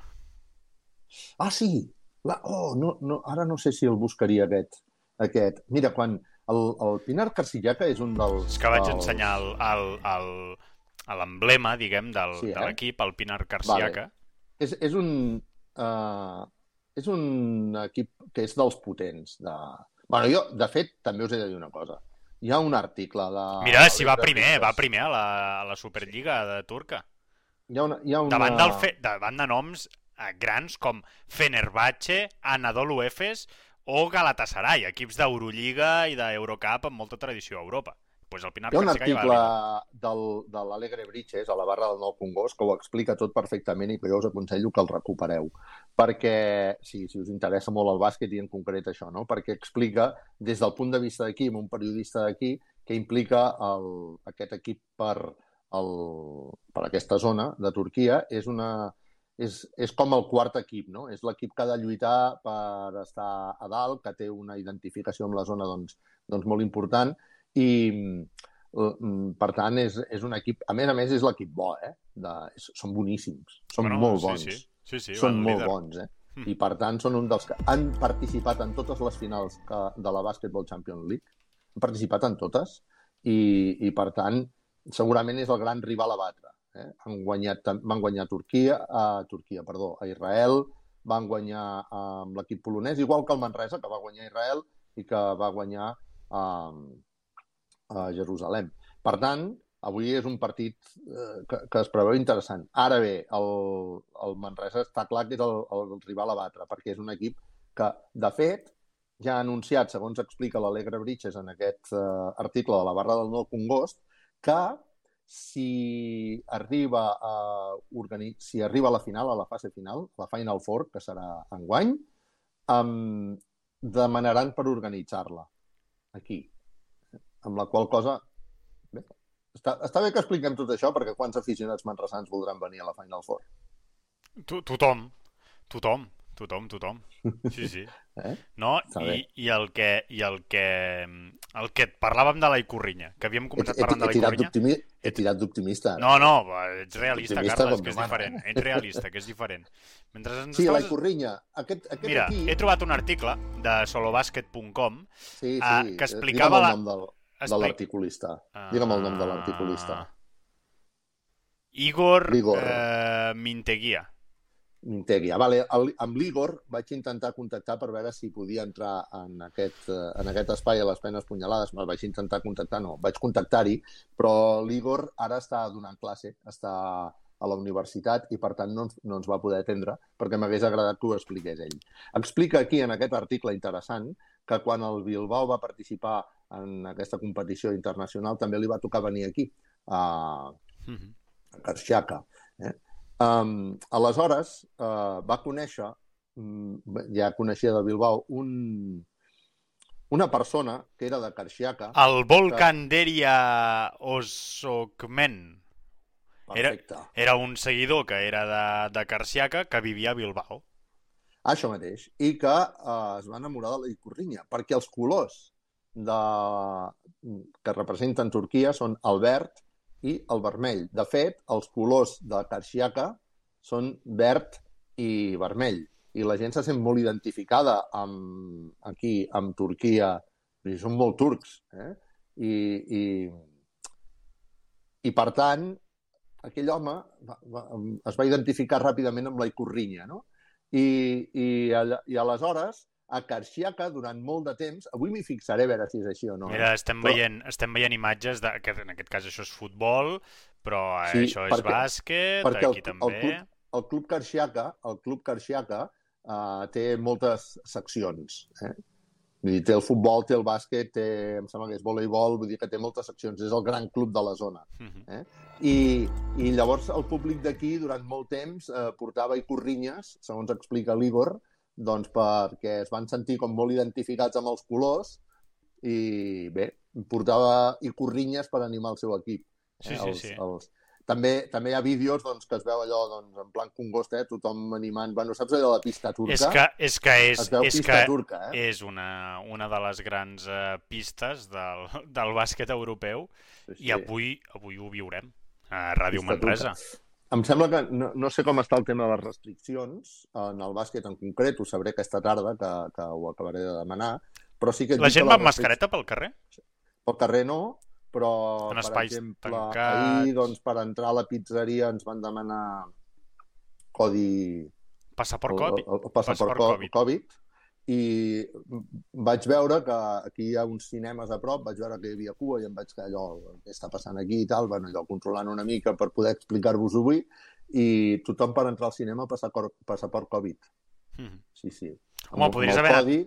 Ah, sí! La... Oh, no, no, ara no sé si el buscaria aquest. aquest. Mira, quan el, el Pinar Carcillaca és un dels... És que vaig dels- ensenyar el, el, el, a l'emblema, diguem, del, Sí, de eh? l'equip, el Pinar Carciaca. És, és un... Uh, és un equip que és dels potents. De... Bueno, jo, de fet, també us he de dir una cosa. Hi ha un article de... Mira, si va primer, va primer a la, a la Superliga de turca. Hi ha una, hi ha una... Davant, del fe, davant de noms eh, grans com Fenerbahce, Anadolu Efes o Galatasaray, equips d'Eurolliga i d'Eurocup amb molta tradició a Europa. Pues el Pinar Hi ha un article del, de l'Alegre Britches, a la barra del Nou Congost, que ho explica tot perfectament i que jo us aconsello que el recupereu. Perquè, sí, si us interessa molt el bàsquet i en concret això, no? perquè explica, des del punt de vista d'aquí, amb un periodista d'aquí, que implica el, aquest equip per, el, per aquesta zona de Turquia, és una, és, és com el quart equip, no? És l'equip que ha de lluitar per estar a dalt, que té una identificació amb la zona doncs, doncs molt important i mm, per tant és, és un equip, a més a més és l'equip bo, eh? De, és, són boníssims, són Bueno, molt sí, bons, Sí, sí, sí, són van molt líder. bons, eh? Mm. I per tant són un dels que han participat en totes les finals que, de la Basketball Champions League, han participat en totes i, i per tant segurament és el gran rival a batre. Eh? Han guanyat, van guanyar a Turquia, a Turquia, perdó, a Israel, van guanyar amb l'equip polonès, igual que el Manresa, que va guanyar a Israel i que va guanyar a, a Jerusalem. Per tant, avui és un partit eh, que, que es preveu interessant. Ara bé, el, el Manresa està clar que és el, el rival a batre, perquè és un equip que, de fet, ja ha anunciat, segons explica l'Alegre Britches en aquest eh, article de la barra del Nou Congost, que si arriba a organi... si arriba a la final, a la fase final, la Final Four, que serà enguany, um, demanaran per organitzar-la aquí. Amb la qual cosa... Bé, està, està bé que expliquem tot això, perquè quants aficionats manresans voldran venir a la Final Four? To Tothom, tothom, tothom, tothom. Sí, sí. Eh? No, i, i, el que, i el que el que parlàvem de la Icorrinya, que havíem He, començat he, parlant de he, la tirat Icorrinya. he tirat d'optimista. No, no, ets realista, Optimista Carles, que és diferent. Ets realista, que és diferent. Mentre ens Sí, la estaves- Icorrinya. Aquest, aquest Mira, aquí... he trobat un article de solobasket.com Sí, sí. ah, que explicava la- el del, de l'articulista. Digue'm el nom de l'articulista. Ah, Igor, Igor. Eh, Minteguia. Mintegui. Ah, vale. El, amb l'Igor vaig intentar contactar per veure si podia entrar en aquest, eh, en aquest espai a les penes punyalades. No, vaig intentar contactar, no, vaig contactar-hi, però l'Igor ara està donant classe, està a la universitat i, per tant, no ens, no ens va poder atendre perquè m'hagués agradat que ho expliqués ell. Explica aquí, en aquest article interessant, que quan el Bilbao va participar en aquesta competició internacional també li va tocar venir aquí, a, Mhm. a Karxiaka. Eh? Um, aleshores, uh, va conèixer, um, ja coneixia de Bilbao, un, una persona que era de Karxiaka. El Volcan Deria Osokmen. Era, Perfecte. era un seguidor que era de, de Carciaca que vivia a Bilbao. Això mateix. I que uh, es va enamorar de la Icorrinya, perquè els colors de... que representen Turquia són el verd i el vermell. De fet, els colors de Karxiaka són verd i vermell. I la gent se sent molt identificada amb, aquí, amb Turquia. I són molt turcs. Eh? I, i, I, per tant, aquell home va, va, es va identificar ràpidament amb la Icorrinya, no? I, i, i aleshores, a Karxiaka, durant molt de temps, avui m'hi fixaré a veure si és així o no. eh? Mira, estem Però- veient, estem veient imatges, de, que en aquest cas això és futbol, però eh, Sí, això és perquè- bàsquet, perquè el- aquí el també... club- el Club Karxiaka, el Club Karxiaka uh, té moltes seccions. Eh? Vull dir, té el futbol, té el bàsquet, té, em sembla que és voleibol, vull dir que té moltes seccions. És el gran club de la zona. Mhm. I, i llavors el públic d'aquí durant molt temps eh, portava icorrinyes, segons explica l'Igor, doncs perquè es van sentir com molt identificats amb els colors i bé, portava icorrinyes per animar el seu equip. Sí, sí, els, sí. Els... També, també hi ha vídeos doncs, que es veu allò doncs, en plan congost, eh? tothom animant. Bueno, saps allò de la pista turca? És que és, que és, és, que turca, eh? és una, una de les grans eh, pistes del, del bàsquet europeu Sí, sí. i avui, avui ho viurem a Ràdio Pista Manresa. Em sembla que no, no sé com està el tema de les restriccions en el bàsquet en concret, ho sabré aquesta tarda, que, que ho acabaré de demanar, però sí que... La gent va amb mascareta pel carrer? Pel carrer no, però, En per exemple, tancats. ahir, doncs, per entrar a la pizzeria ens van demanar codi... Passaport Covid? el, el passaport, Passaport co- Covid. Covid. i vaig veure que aquí hi ha uns cinemes a prop, vaig veure que hi havia cua i em vaig quedar allò, què està passant aquí i tal, bueno, allò controlant una mica per poder explicar-vos avui i tothom per entrar al cinema passaport, passaport Covid. Mhm. Sí, sí. Home, Amb- podries amb haver codi,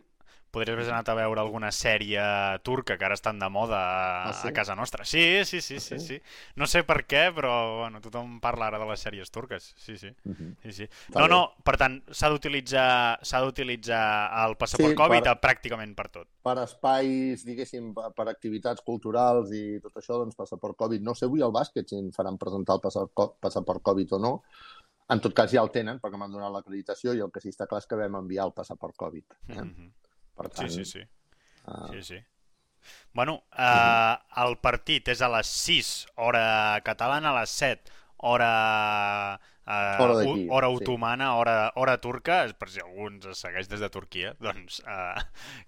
Podries haver anat a veure alguna sèrie turca que ara estan de moda a, Ah, sí? a casa nostra. Sí, sí, sí, Ah, sí, sí? sí. No sé per què, però bueno, tothom parla ara de les sèries turques. Sí, sí. Mhm. sí, sí. Està No, no, per tant, s'ha d'utilitzar s'ha d'utilitzar el passaport Sí, Covid per- a pràcticament per tot. per espais, diguéssim, per activitats culturals i tot això, doncs passaport Covid. No sé avui al bàsquet si ens faran presentar el passaport, passaport Covid o no. En tot cas ja el tenen perquè m'han donat l'acreditació i el que sí està clar és que vam enviar el passaport Covid. Eh? Mhm. Per Sí, tant, sí, sí. eh, sí, sí. Bueno, eh, el partit és a les 6, hora catalana, a les 7, hora... Eh, Hora d'aquí, u- hora sí. otomana, hora, hora turca, per si algú ens segueix des de Turquia, doncs eh,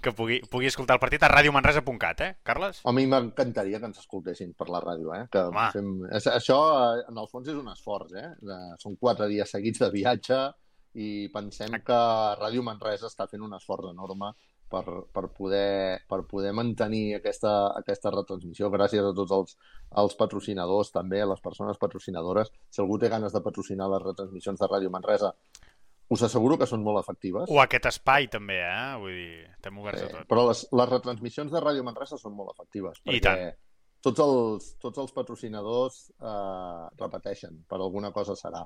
que pugui, pugui escoltar el partit a radiomanresa.cat, eh, Carles? A mi m'encantaria que ens escoltessin per la ràdio, eh? Que Home. fem... Això, eh, en el fons, és un esforç, eh? Són quatre dies seguits de viatge i pensem que Ràdio Manresa està fent un esforç enorme per, per, poder, per poder mantenir aquesta, aquesta retransmissió. Gràcies a tots els, els patrocinadors, també, a les persones patrocinadores. Si algú té ganes de patrocinar les retransmissions de Ràdio Manresa, us asseguro que són molt efectives. O aquest espai, també, eh? Vull dir, estem oberts a Eh, tot. però les, les retransmissions de Ràdio Manresa són molt efectives. I perquè tant. Tots els, tots els patrocinadors eh, repeteixen, per alguna cosa serà.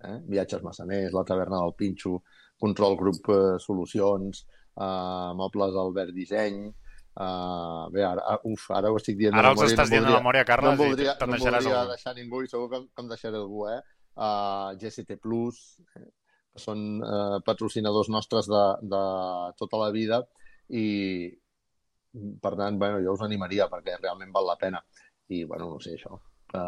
Eh? Viatges Massaners, la taverna del Pinxo, Control Grup eh, Solucions, eh, Mobles Albert Disseny... Eh, bé, ara, uf, ara ho estic dient Ara de els memòria, estàs no dient de voldria- memòria, no Carles, em voldria, i te'n no deixaràs voldria algú. deixar ningú i segur que, que em deixaré algú, eh? Uh, GST Plus, eh? són eh, patrocinadors nostres de, de tota la vida i, per tant, bueno, jo us animaria perquè realment val la pena. I, bueno, no sé, això, que,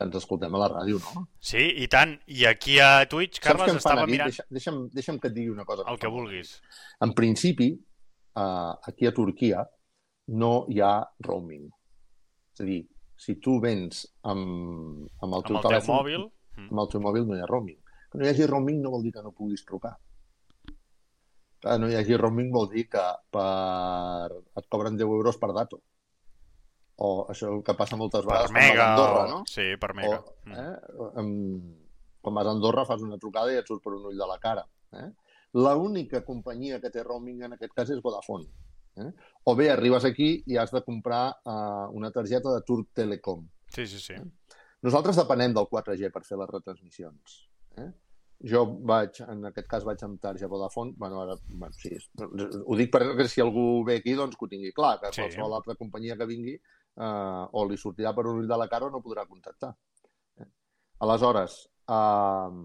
que ens escoltem a la ràdio, no? Sí, i tant. I aquí a Twitch, Carles, estava mirant... Deixa, deixa'm, deixa'm que et digui una cosa. El que vulguis. En principi, eh, aquí a Turquia no hi ha roaming. És a dir, si tu vens amb, amb el teu amb el telèfon... Teu mòbil? Amb el teu mòbil no hi ha roaming. Que no hi hagi roaming no vol dir que no puguis trucar. Que no hi hagi roaming vol dir que per... et cobren 10 euros per dato. O això que passa moltes vegades per mega, a Andorra, no? Sí, per mega. O, eh, um, quan vas a Andorra fas una trucada i et surt per un ull de la cara. Eh? L'única companyia que té roaming en aquest cas és Vodafone. Eh? O bé arribes aquí i has de comprar uh, una targeta de Turk Telecom. Sí, sí, sí. Eh? Nosaltres depenem del 4G per fer les retransmissions. Eh? Jo vaig, en aquest cas vaig amb targeta Vodafone, bueno, ara, bueno, sí, ho dic perquè si algú ve aquí, doncs que ho tingui clar, que sí. qualsevol altra companyia que vingui eh, o li sortirà per un ull de la cara o no podrà contactar. Eh? Aleshores, eh,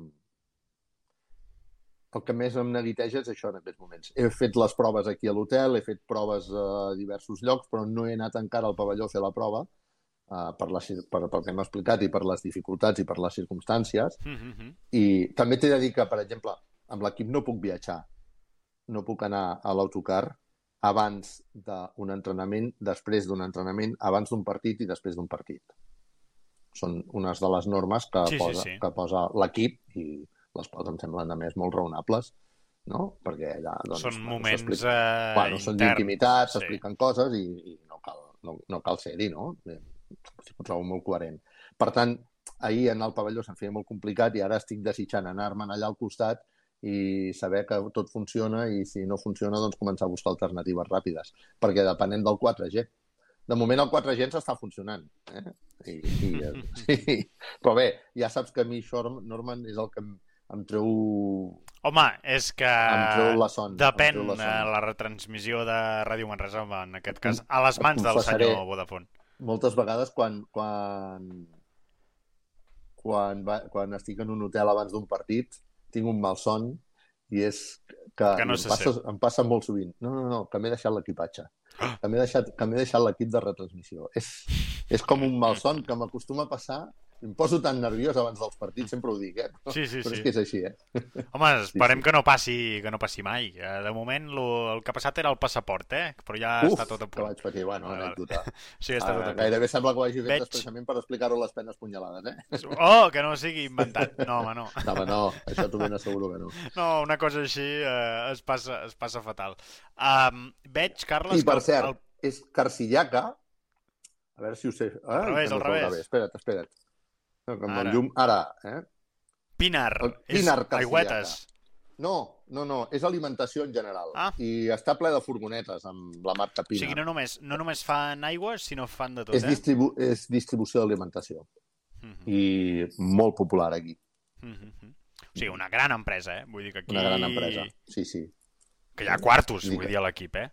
el que més em neguiteja és això en aquests moments. He fet les proves aquí a l'hotel, he fet proves a diversos llocs, però no he anat encara al pavelló a fer la prova, uh, per, la, per, pel que hem explicat i per les dificultats i per les circumstàncies. Mm -hmm. I també t'he de dir que, per exemple, amb l'equip no puc viatjar. No puc anar a l'autocar abans d'un entrenament, després d'un entrenament, abans d'un partit i després d'un partit. Són unes de les normes que sí, posa, sí, sí. que posa l'equip i les quals em semblen, a més, molt raonables, no? Perquè allà, doncs... Són bueno, moments eh, bueno, són d'intimitat, sí. s'expliquen coses i, i no cal, no, no cal ser-hi, no? Ho trobo molt coherent. Per tant, ahir anar al pavelló se'm feia molt complicat i ara estic desitjant anar-me'n allà al costat i saber que tot funciona i si no funciona, doncs començar a buscar alternatives ràpides. Perquè depenent del 4G. De moment el 4G ens està funcionant. Eh? I, i, sí. Però bé, ja saps que a mi això, Norman, és el que em, em treu... Home, és que la son, depèn la, son. la retransmissió de Ràdio Manresa, en aquest cas, a les mans del senyor Vodafone. Moltes vegades quan, quan, quan, va, quan estic en un hotel abans d'un partit tinc un mal son i és que, que no em, passa, em passa molt sovint. No, no, no, que m'he deixat l'equipatge. Que m'he deixat, que deixat l'equip de retransmissió. És, és com un mal son que m'acostuma a passar em poso tan nerviós abans dels partits, sempre ho dic, eh? Però, sí, sí, però sí. és que és així, eh? Home, esperem sí, sí. que no passi que no passi mai. De moment, lo, el que ha passat era el passaport, eh? Però ja Uf, està tot a punt. que vaig patir, bueno, Vale, anècdota. Sí, està tot a Ah, punt. gairebé sembla que ho hagi fet Veig- expressament per explicar-ho les penes punyalades, eh? Oh, que no sigui inventat. No, home, no. No, home, no, això t'ho ben asseguro que no. No, una cosa així eh, es, passa, es passa fatal. Um, veig, Carles... I per cert, el... és Carcillaca, a veure si ho sé. Ah, revés, al es veu revés. Espera't, espera't. No, amb Ara. llum... Ara, eh? Pinar. El Pinar és aigüetes. No, no, no, és alimentació en general. Ah. I està ple de furgonetes amb la marca O Pinar. sigui, no només, no només fan aigües, sinó fan de tot, és, eh? distribu és distribució d'alimentació Mhm, i molt popular aquí. mhm, mhm. O sigui, una gran empresa, eh? Vull dir que aquí... Una gran empresa. Sí, sí, Que hi ha quartos, Vull dir, a l'equip, eh?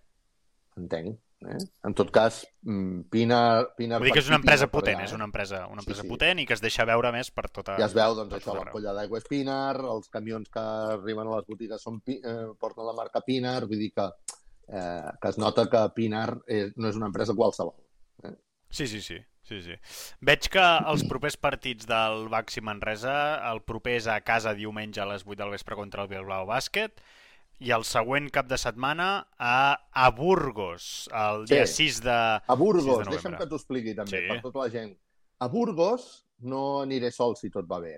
entenc. Eh? En tot cas, mm, Pinar... Pinar Vull dir que és una empresa Pinar per potent, és una empresa, una Sí, empresa sí. potent i que es deixa veure més per tota... Ja es veu, doncs, això, tot la arreu. colla d'aigua és Pinar, els camions que arriben a les botigues són, eh, porten la marca Pinar, vull dir que, eh, que es nota que Pinar és, no és una empresa qualsevol. Sí, sí, sí. Sí, sí. Veig que els propers partits del Baxi Manresa, el proper és a casa diumenge a les 8 del vespre contra el Bilbao Bàsquet i el següent cap de setmana a, a Burgos, el Sí. dia 6 de... A 6 Burgos, de deixa'm que t'ho expliqui també, Sí. per tota la gent. A Burgos no aniré sol si tot va bé,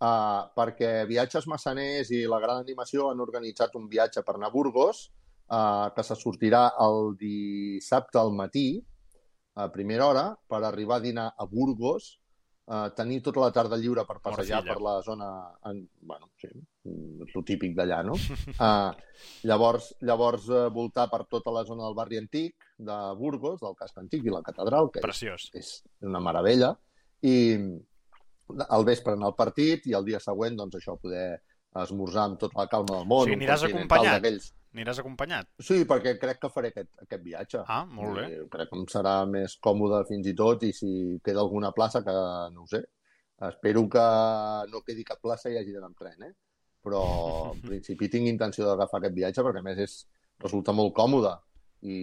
uh, perquè Viatges Massaners i la Gran Animació han organitzat un viatge per anar a Burgos uh, que se sortirà el dissabte al matí, a primera hora, per arribar a dinar a Burgos, uh, tenir tota la tarda lliure per passejar per la zona... En, bueno, sí, el típic d'allà, no? Uh, llavors, llavors uh, voltar per tota la zona del barri antic de Burgos, del casc antic i la catedral, que és, Preciós. és una meravella, i al vespre anar al partit i el dia següent, doncs això, poder esmorzar amb tota la calma del món. O sigui, un aniràs acompanyat? Aniràs acompanyat? Sí, perquè crec que faré aquest, aquest viatge. Ah, molt bé. I crec que em serà més còmode fins i tot i si queda alguna plaça que no ho sé. Espero que no quedi cap plaça i hagi d'anar amb tren, eh? Però en principi tinc intenció d'agafar aquest viatge perquè a més és, resulta molt còmode i,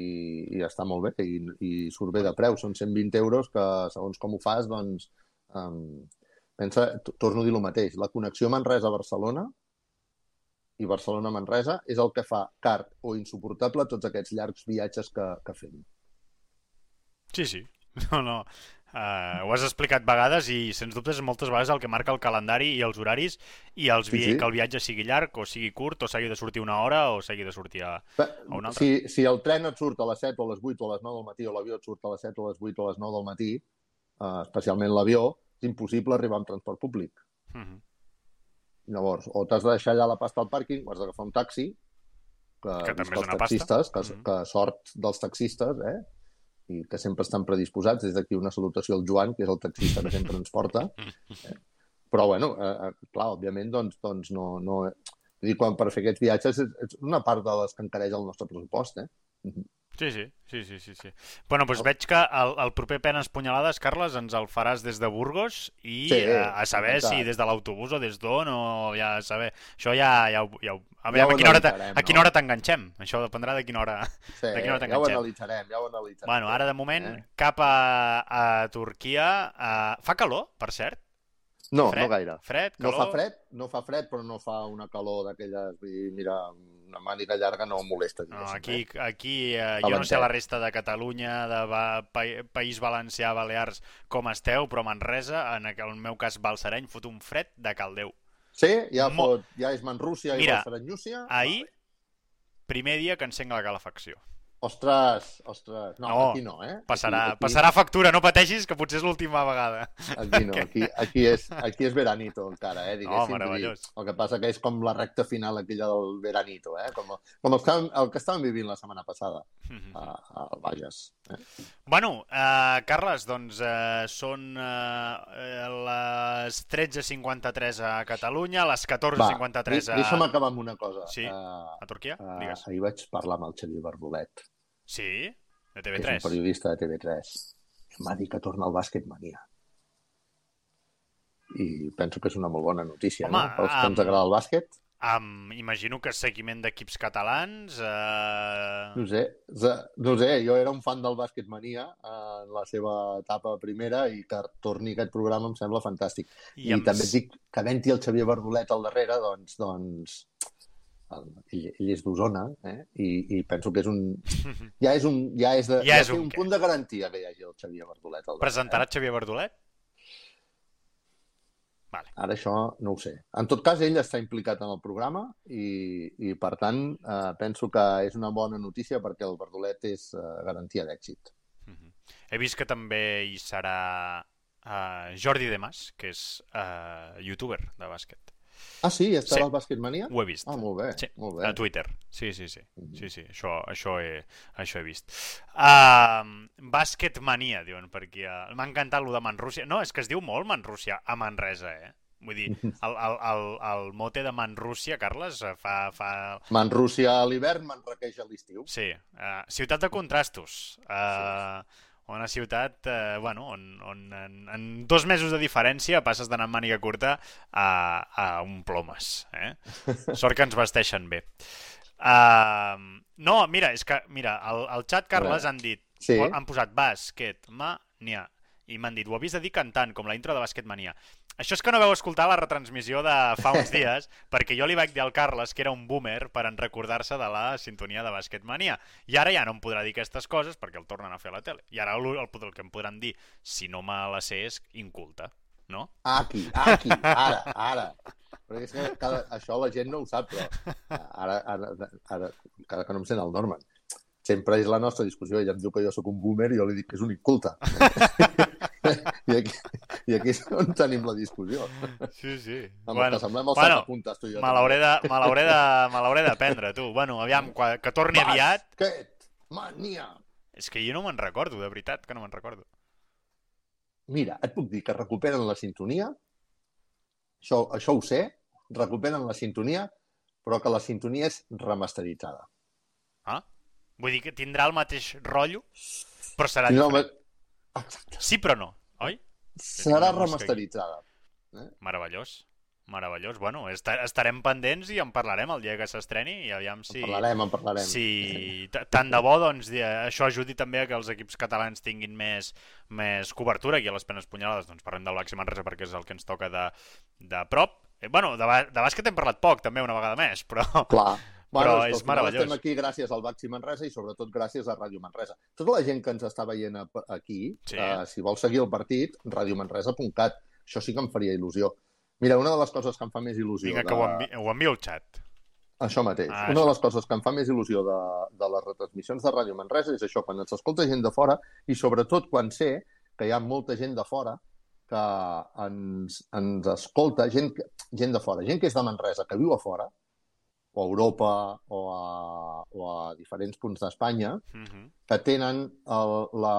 i està molt bé i, i surt bé de preu. Són 120 euros que segons com ho fas, doncs um, pensa, torno a dir el mateix, la connexió Manresa-Barcelona i Barcelona-Manresa és el que fa car o insuportable tots aquests llargs viatges que, que fem. Sí, sí. No, no. Uh, ho has explicat vegades i, sens dubtes, moltes vegades el que marca el calendari i els horaris i els vi sí, sí. que el viatge sigui llarg o sigui curt o s'hagi de sortir una hora o s'hagi de sortir a, a una altra. Si, si el tren et surt a les 7 o a les 8 o a les 9 del matí o l'avió et surt a les 7 o a les 8 o a les 9 del matí, uh, especialment l'avió, és impossible arribar amb transport públic. Uh mhm. -huh. Llavors, o t'has de deixar allà la pasta al pàrquing o has d'agafar un taxi, que, que també és una taxistes, pasta. Que, uh -huh. que sort dels taxistes, eh? I que sempre estan predisposats. Des d'aquí una salutació al Joan, que és el taxista que sempre ens porta. Eh? Però, bueno, eh, eh, clar, òbviament, doncs, doncs no... no... Vull dir, quan per fer aquests viatges és, és una part de les que encareix el nostre pressupost, eh? Sí, sí, sí, sí, sí, sí. Bueno, doncs veig que el, el proper Penes Punyalades, Carles, ens el faràs des de Burgos i sí, a, a saber si des de l'autobús o des d'on o ja a saber... Això ja, ja, ja, a, veure, ja a, quina hora a quina hora t'enganxem. Això dependrà de quina hora, sí, de quina hora ja ho analitzarem, ja ho analitzarem. Bueno, ara de moment eh? cap a, a Turquia. Uh, fa calor, per cert? No, fred? no gaire. Fred, calor? No fa fred, no fa fred, però no fa una calor d'aquelles... Mira, una màniga llarga no molesta. No, aquí, eh? aquí eh, jo no sé la resta de Catalunya, de ba, pa, País Valencià, Balears, com esteu, però Manresa, en el meu cas Balsareny, fot un fred de caldeu. Sí? Ja, Mo... fot, ja és Manrúcia i Balsareny-Llúcia? ahir, primer dia que encenc la calefacció. Ostres, ostres. No, no aquí no, eh? Passarà, aquí, aquí... passarà factura, no pateixis, que potser és l'última vegada. Aquí no, aquí, aquí, és, aquí és veranito encara, eh? Diguéssim. Oh, meravellós. El que passa que és com la recta final aquella del veranito, eh? Com, com el, que, el que estàvem vivint la setmana passada mm -hmm. a, a Bages. Eh? Bueno, uh, Carles, doncs uh, són uh, les 13.53 a Catalunya, les 14.53 a... Deixa'm acabar amb una cosa. Sí, uh, a Turquia? Uh, Digues. Ahir vaig parlar amb el Xavier Barbolet Sí? De TV3? És un periodista de TV3. M'ha dit que torna al bàsquet mania. I penso que és una molt bona notícia, Home, no? Pels que ens agrada el bàsquet. Um, imagino que seguiment d'equips catalans... Uh... No sé, no sé, jo era un fan del bàsquet mania en la seva etapa primera i que torni aquest programa em sembla fantàstic. I, I amb... també et dic que havent-hi el Xavier Barbolet al darrere, doncs, doncs ell, ell és d'Osona, eh? I, i penso que és un... Ja és un... Ja és, de, ja és un, un punt de garantia que hi hagi el Xavier Bardolet. Al Presentarà eh? Xavier Bardolet? Vale. Ara això no ho sé. En tot cas, ell està implicat en el programa i, i per tant, eh, penso que és una bona notícia perquè el Bardolet és eh, garantia d'èxit. Uh -huh. He vist que també hi serà uh, Jordi Demas, que és uh, youtuber de bàsquet. Ah, sí? Està sí. al Bàsquet Mania? Ho he vist. Ah, molt bé. Sí, molt bé. a Twitter. Sí, sí, sí. Mm -hmm. Sí, sí, això, això, he, això he vist. Uh, Bàsquet Mania, diuen per aquí. Uh, M'ha encantat lo de Manrússia. No, és que es diu molt Manrússia a Manresa, eh? Vull dir, el, el, el, el mote de Manrússia, Carles, eh, fa... fa... Manrússia a l'hivern, Manrequeix a l'estiu. Sí. Uh, ciutat de contrastos. Uh, sí una ciutat eh, bueno, on, on en, en dos mesos de diferència passes d'anar amb màniga curta a, a un plomes. Eh? Sort que ens vesteixen bé. Uh, no, mira, és que mira, al, al xat, Carles, han dit sí. han posat bàsquet, mania, i m'han dit, ho havies de dir cantant, com la intro de Bàsquet Mania. Això és que no veu escoltar la retransmissió de fa uns dies, perquè jo li vaig dir al Carles que era un boomer per en recordar-se de la sintonia de Basketmania. I ara ja no em podrà dir aquestes coses perquè el tornen a fer a la tele. I ara el, el, el que em podran dir, si no me la sé, és inculta, no? Aquí, aquí, ara, ara. Perquè és que cada, això la gent no ho sap, però ara, ara, ara, ara que no em sent el Norman, sempre és la nostra discussió. Ella em diu que jo sóc un boomer i jo li dic que és un inculte. I, aquí, I aquí és on tenim la discussió. Sí, sí. Amb bueno, que semblem els bueno, sacapuntes, tu i jo. Me l'hauré de, me de, de prendre, tu. Bueno, aviam, que torni Basket, aviat... Basket, mania. És que jo no me'n recordo, de veritat, que no me'n recordo. Mira, et puc dir que recuperen la sintonia, això, això ho sé, recuperen la sintonia, però que la sintonia és remasteritzada. Ah? Vull dir que tindrà el mateix rotllo, però serà no, diferent. Exacte. Sí, però no, oi? Serà remasteritzada. Eh? Meravellós. Meravellós. Bueno, estarem pendents i en parlarem el dia que s'estreni i aviam si... En parlarem, en parlarem. Si tant de bo, doncs, això ajudi també a que els equips catalans tinguin més, més cobertura aquí a les penes punyalades. Doncs parlem del Baxi Manresa perquè és el que ens toca de, de prop. Eh, bueno, de, de bàsquet hem parlat poc, també, una vegada més, però... Clar. Bueno, però és meravellós. Estem aquí gràcies al Baxi Manresa i sobretot gràcies a Ràdio Manresa. Tota la gent que ens està veient aquí, sí. eh, si vol seguir el partit, radiomanresa.cat. Això sí que em faria il·lusió. Mira, una de les coses que em fa més il·lusió... Vinga, de... que ho, envi ho envio al xat. Això mateix. Ah, una això. de les coses que em fa més il·lusió de, de les retransmissions de Ràdio Manresa és això, quan ens escolta gent de fora i sobretot quan sé que hi ha molta gent de fora que ens, ens escolta, gent, gent de fora, gent que és de Manresa, que viu a fora, o a Europa o a, o a diferents punts d'Espanya, uh mhm. -huh. que tenen el, la,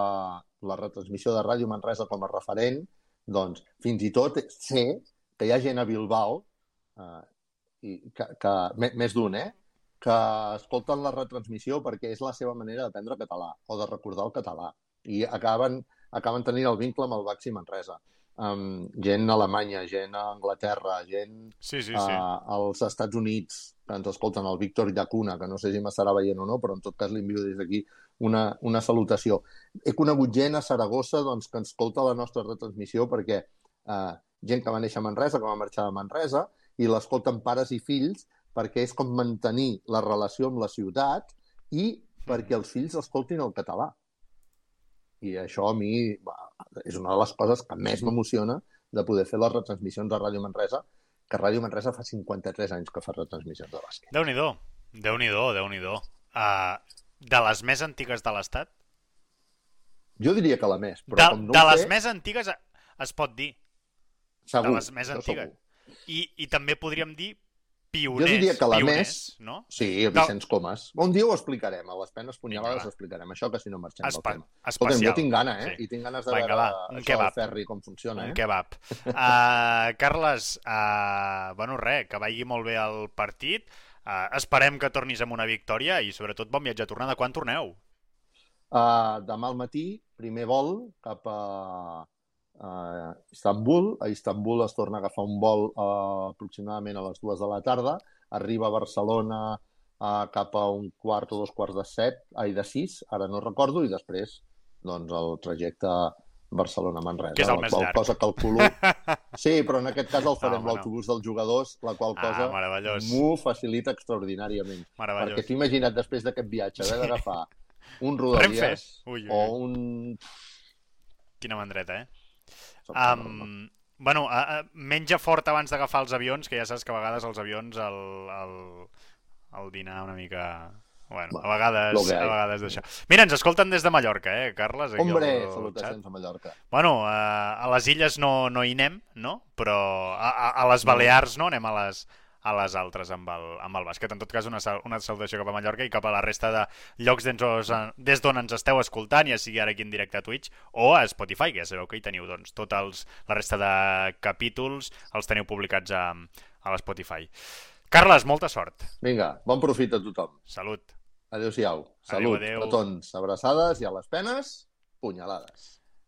la retransmissió de Ràdio Manresa com a referent, doncs fins i tot sé que hi ha gent a Bilbao, eh, i que, que, més d'un, eh? que escolten la retransmissió perquè és la seva manera d'aprendre català o de recordar el català i acaben, acaben tenint el vincle amb el Baxi Manresa um, gent a Alemanya, gent a Anglaterra, gent sí, sí, sí. Uh, als Estats Units, que ens escolten, el Víctor Llacuna, que no sé si m'estarà veient o no, però en tot cas li envio des d'aquí una, una salutació. He conegut gent a Saragossa doncs, que ens escolta la nostra retransmissió perquè uh, gent que va néixer a Manresa, que va marxar a Manresa, i l'escolten pares i fills perquè és com mantenir la relació amb la ciutat i perquè els fills escoltin el català. I això a mi va, és una de les coses que més m'emociona de poder fer les retransmissions de Ràdio Manresa, que Ràdio Manresa fa 53 anys que fa retransmissions de bàsquet. Déu-n'hi-do, Déu-n'hi-do, déu nhi déu uh, De les més antigues de l'Estat? Jo diria que la més, però de, com no De sé... les més antigues es pot dir. Segur, de les més antigues. I, I també podríem dir pioners. Jo diria que la pioners, més... No? Sí, Vicenç no. Comas. Un dia ho explicarem, a les penes punyalades ho explicarem. Això que si no marxem Espa del tema. Especial. Escolta'm, jo tinc gana, eh? Sí. I tinc ganes de Vinga, veure va, un això kebab. ferri com funciona, un eh? Un kebab. Uh, Carles, uh, bueno, res, que vagi molt bé el partit. Uh, esperem que tornis amb una victòria i sobretot bon viatge a tornada. Quan torneu? Uh, demà al matí, primer vol cap a a Istanbul. A Istanbul es torna a agafar un vol uh, aproximadament a les dues de la tarda. Arriba a Barcelona uh, cap a un quart o dos quarts de set, ai, de sis, ara no recordo, i després doncs, el trajecte Barcelona-Manresa. Que és el més llarg. cosa calculo... Sí, però en aquest cas el farem no, l'autobús dels jugadors, la qual ah, cosa m'ho facilita extraordinàriament. Perquè t'he imaginat després d'aquest viatge haver d'agafar un Rodalies ui, ui. o un... Quina mandreta, eh? Um, bueno, uh, menja fort abans d'agafar els avions, que ja saps que a vegades els avions el, el, el dinar una mica... Bueno, a vegades, a vegades d'això. Mira, ens escolten des de Mallorca, eh, Carles? Hombre, salutacions a Mallorca. Bueno, uh, a les illes no, no hi anem, no? Però a, a, a les Balears no, anem a les, a les altres amb el, amb el bàsquet. En tot cas, una, una salutació cap a Mallorca i cap a la resta de llocs des d'on ens esteu escoltant, ja sigui ara aquí en directe a Twitch o a Spotify, que ja sabeu que hi teniu doncs, els, la resta de capítols els teniu publicats a, a l'Spotify. Carles, molta sort. Vinga, bon profit a tothom. Salut. Adéu-siau. Salut, adéu, adéu. petons, abraçades i a les penes, punyalades.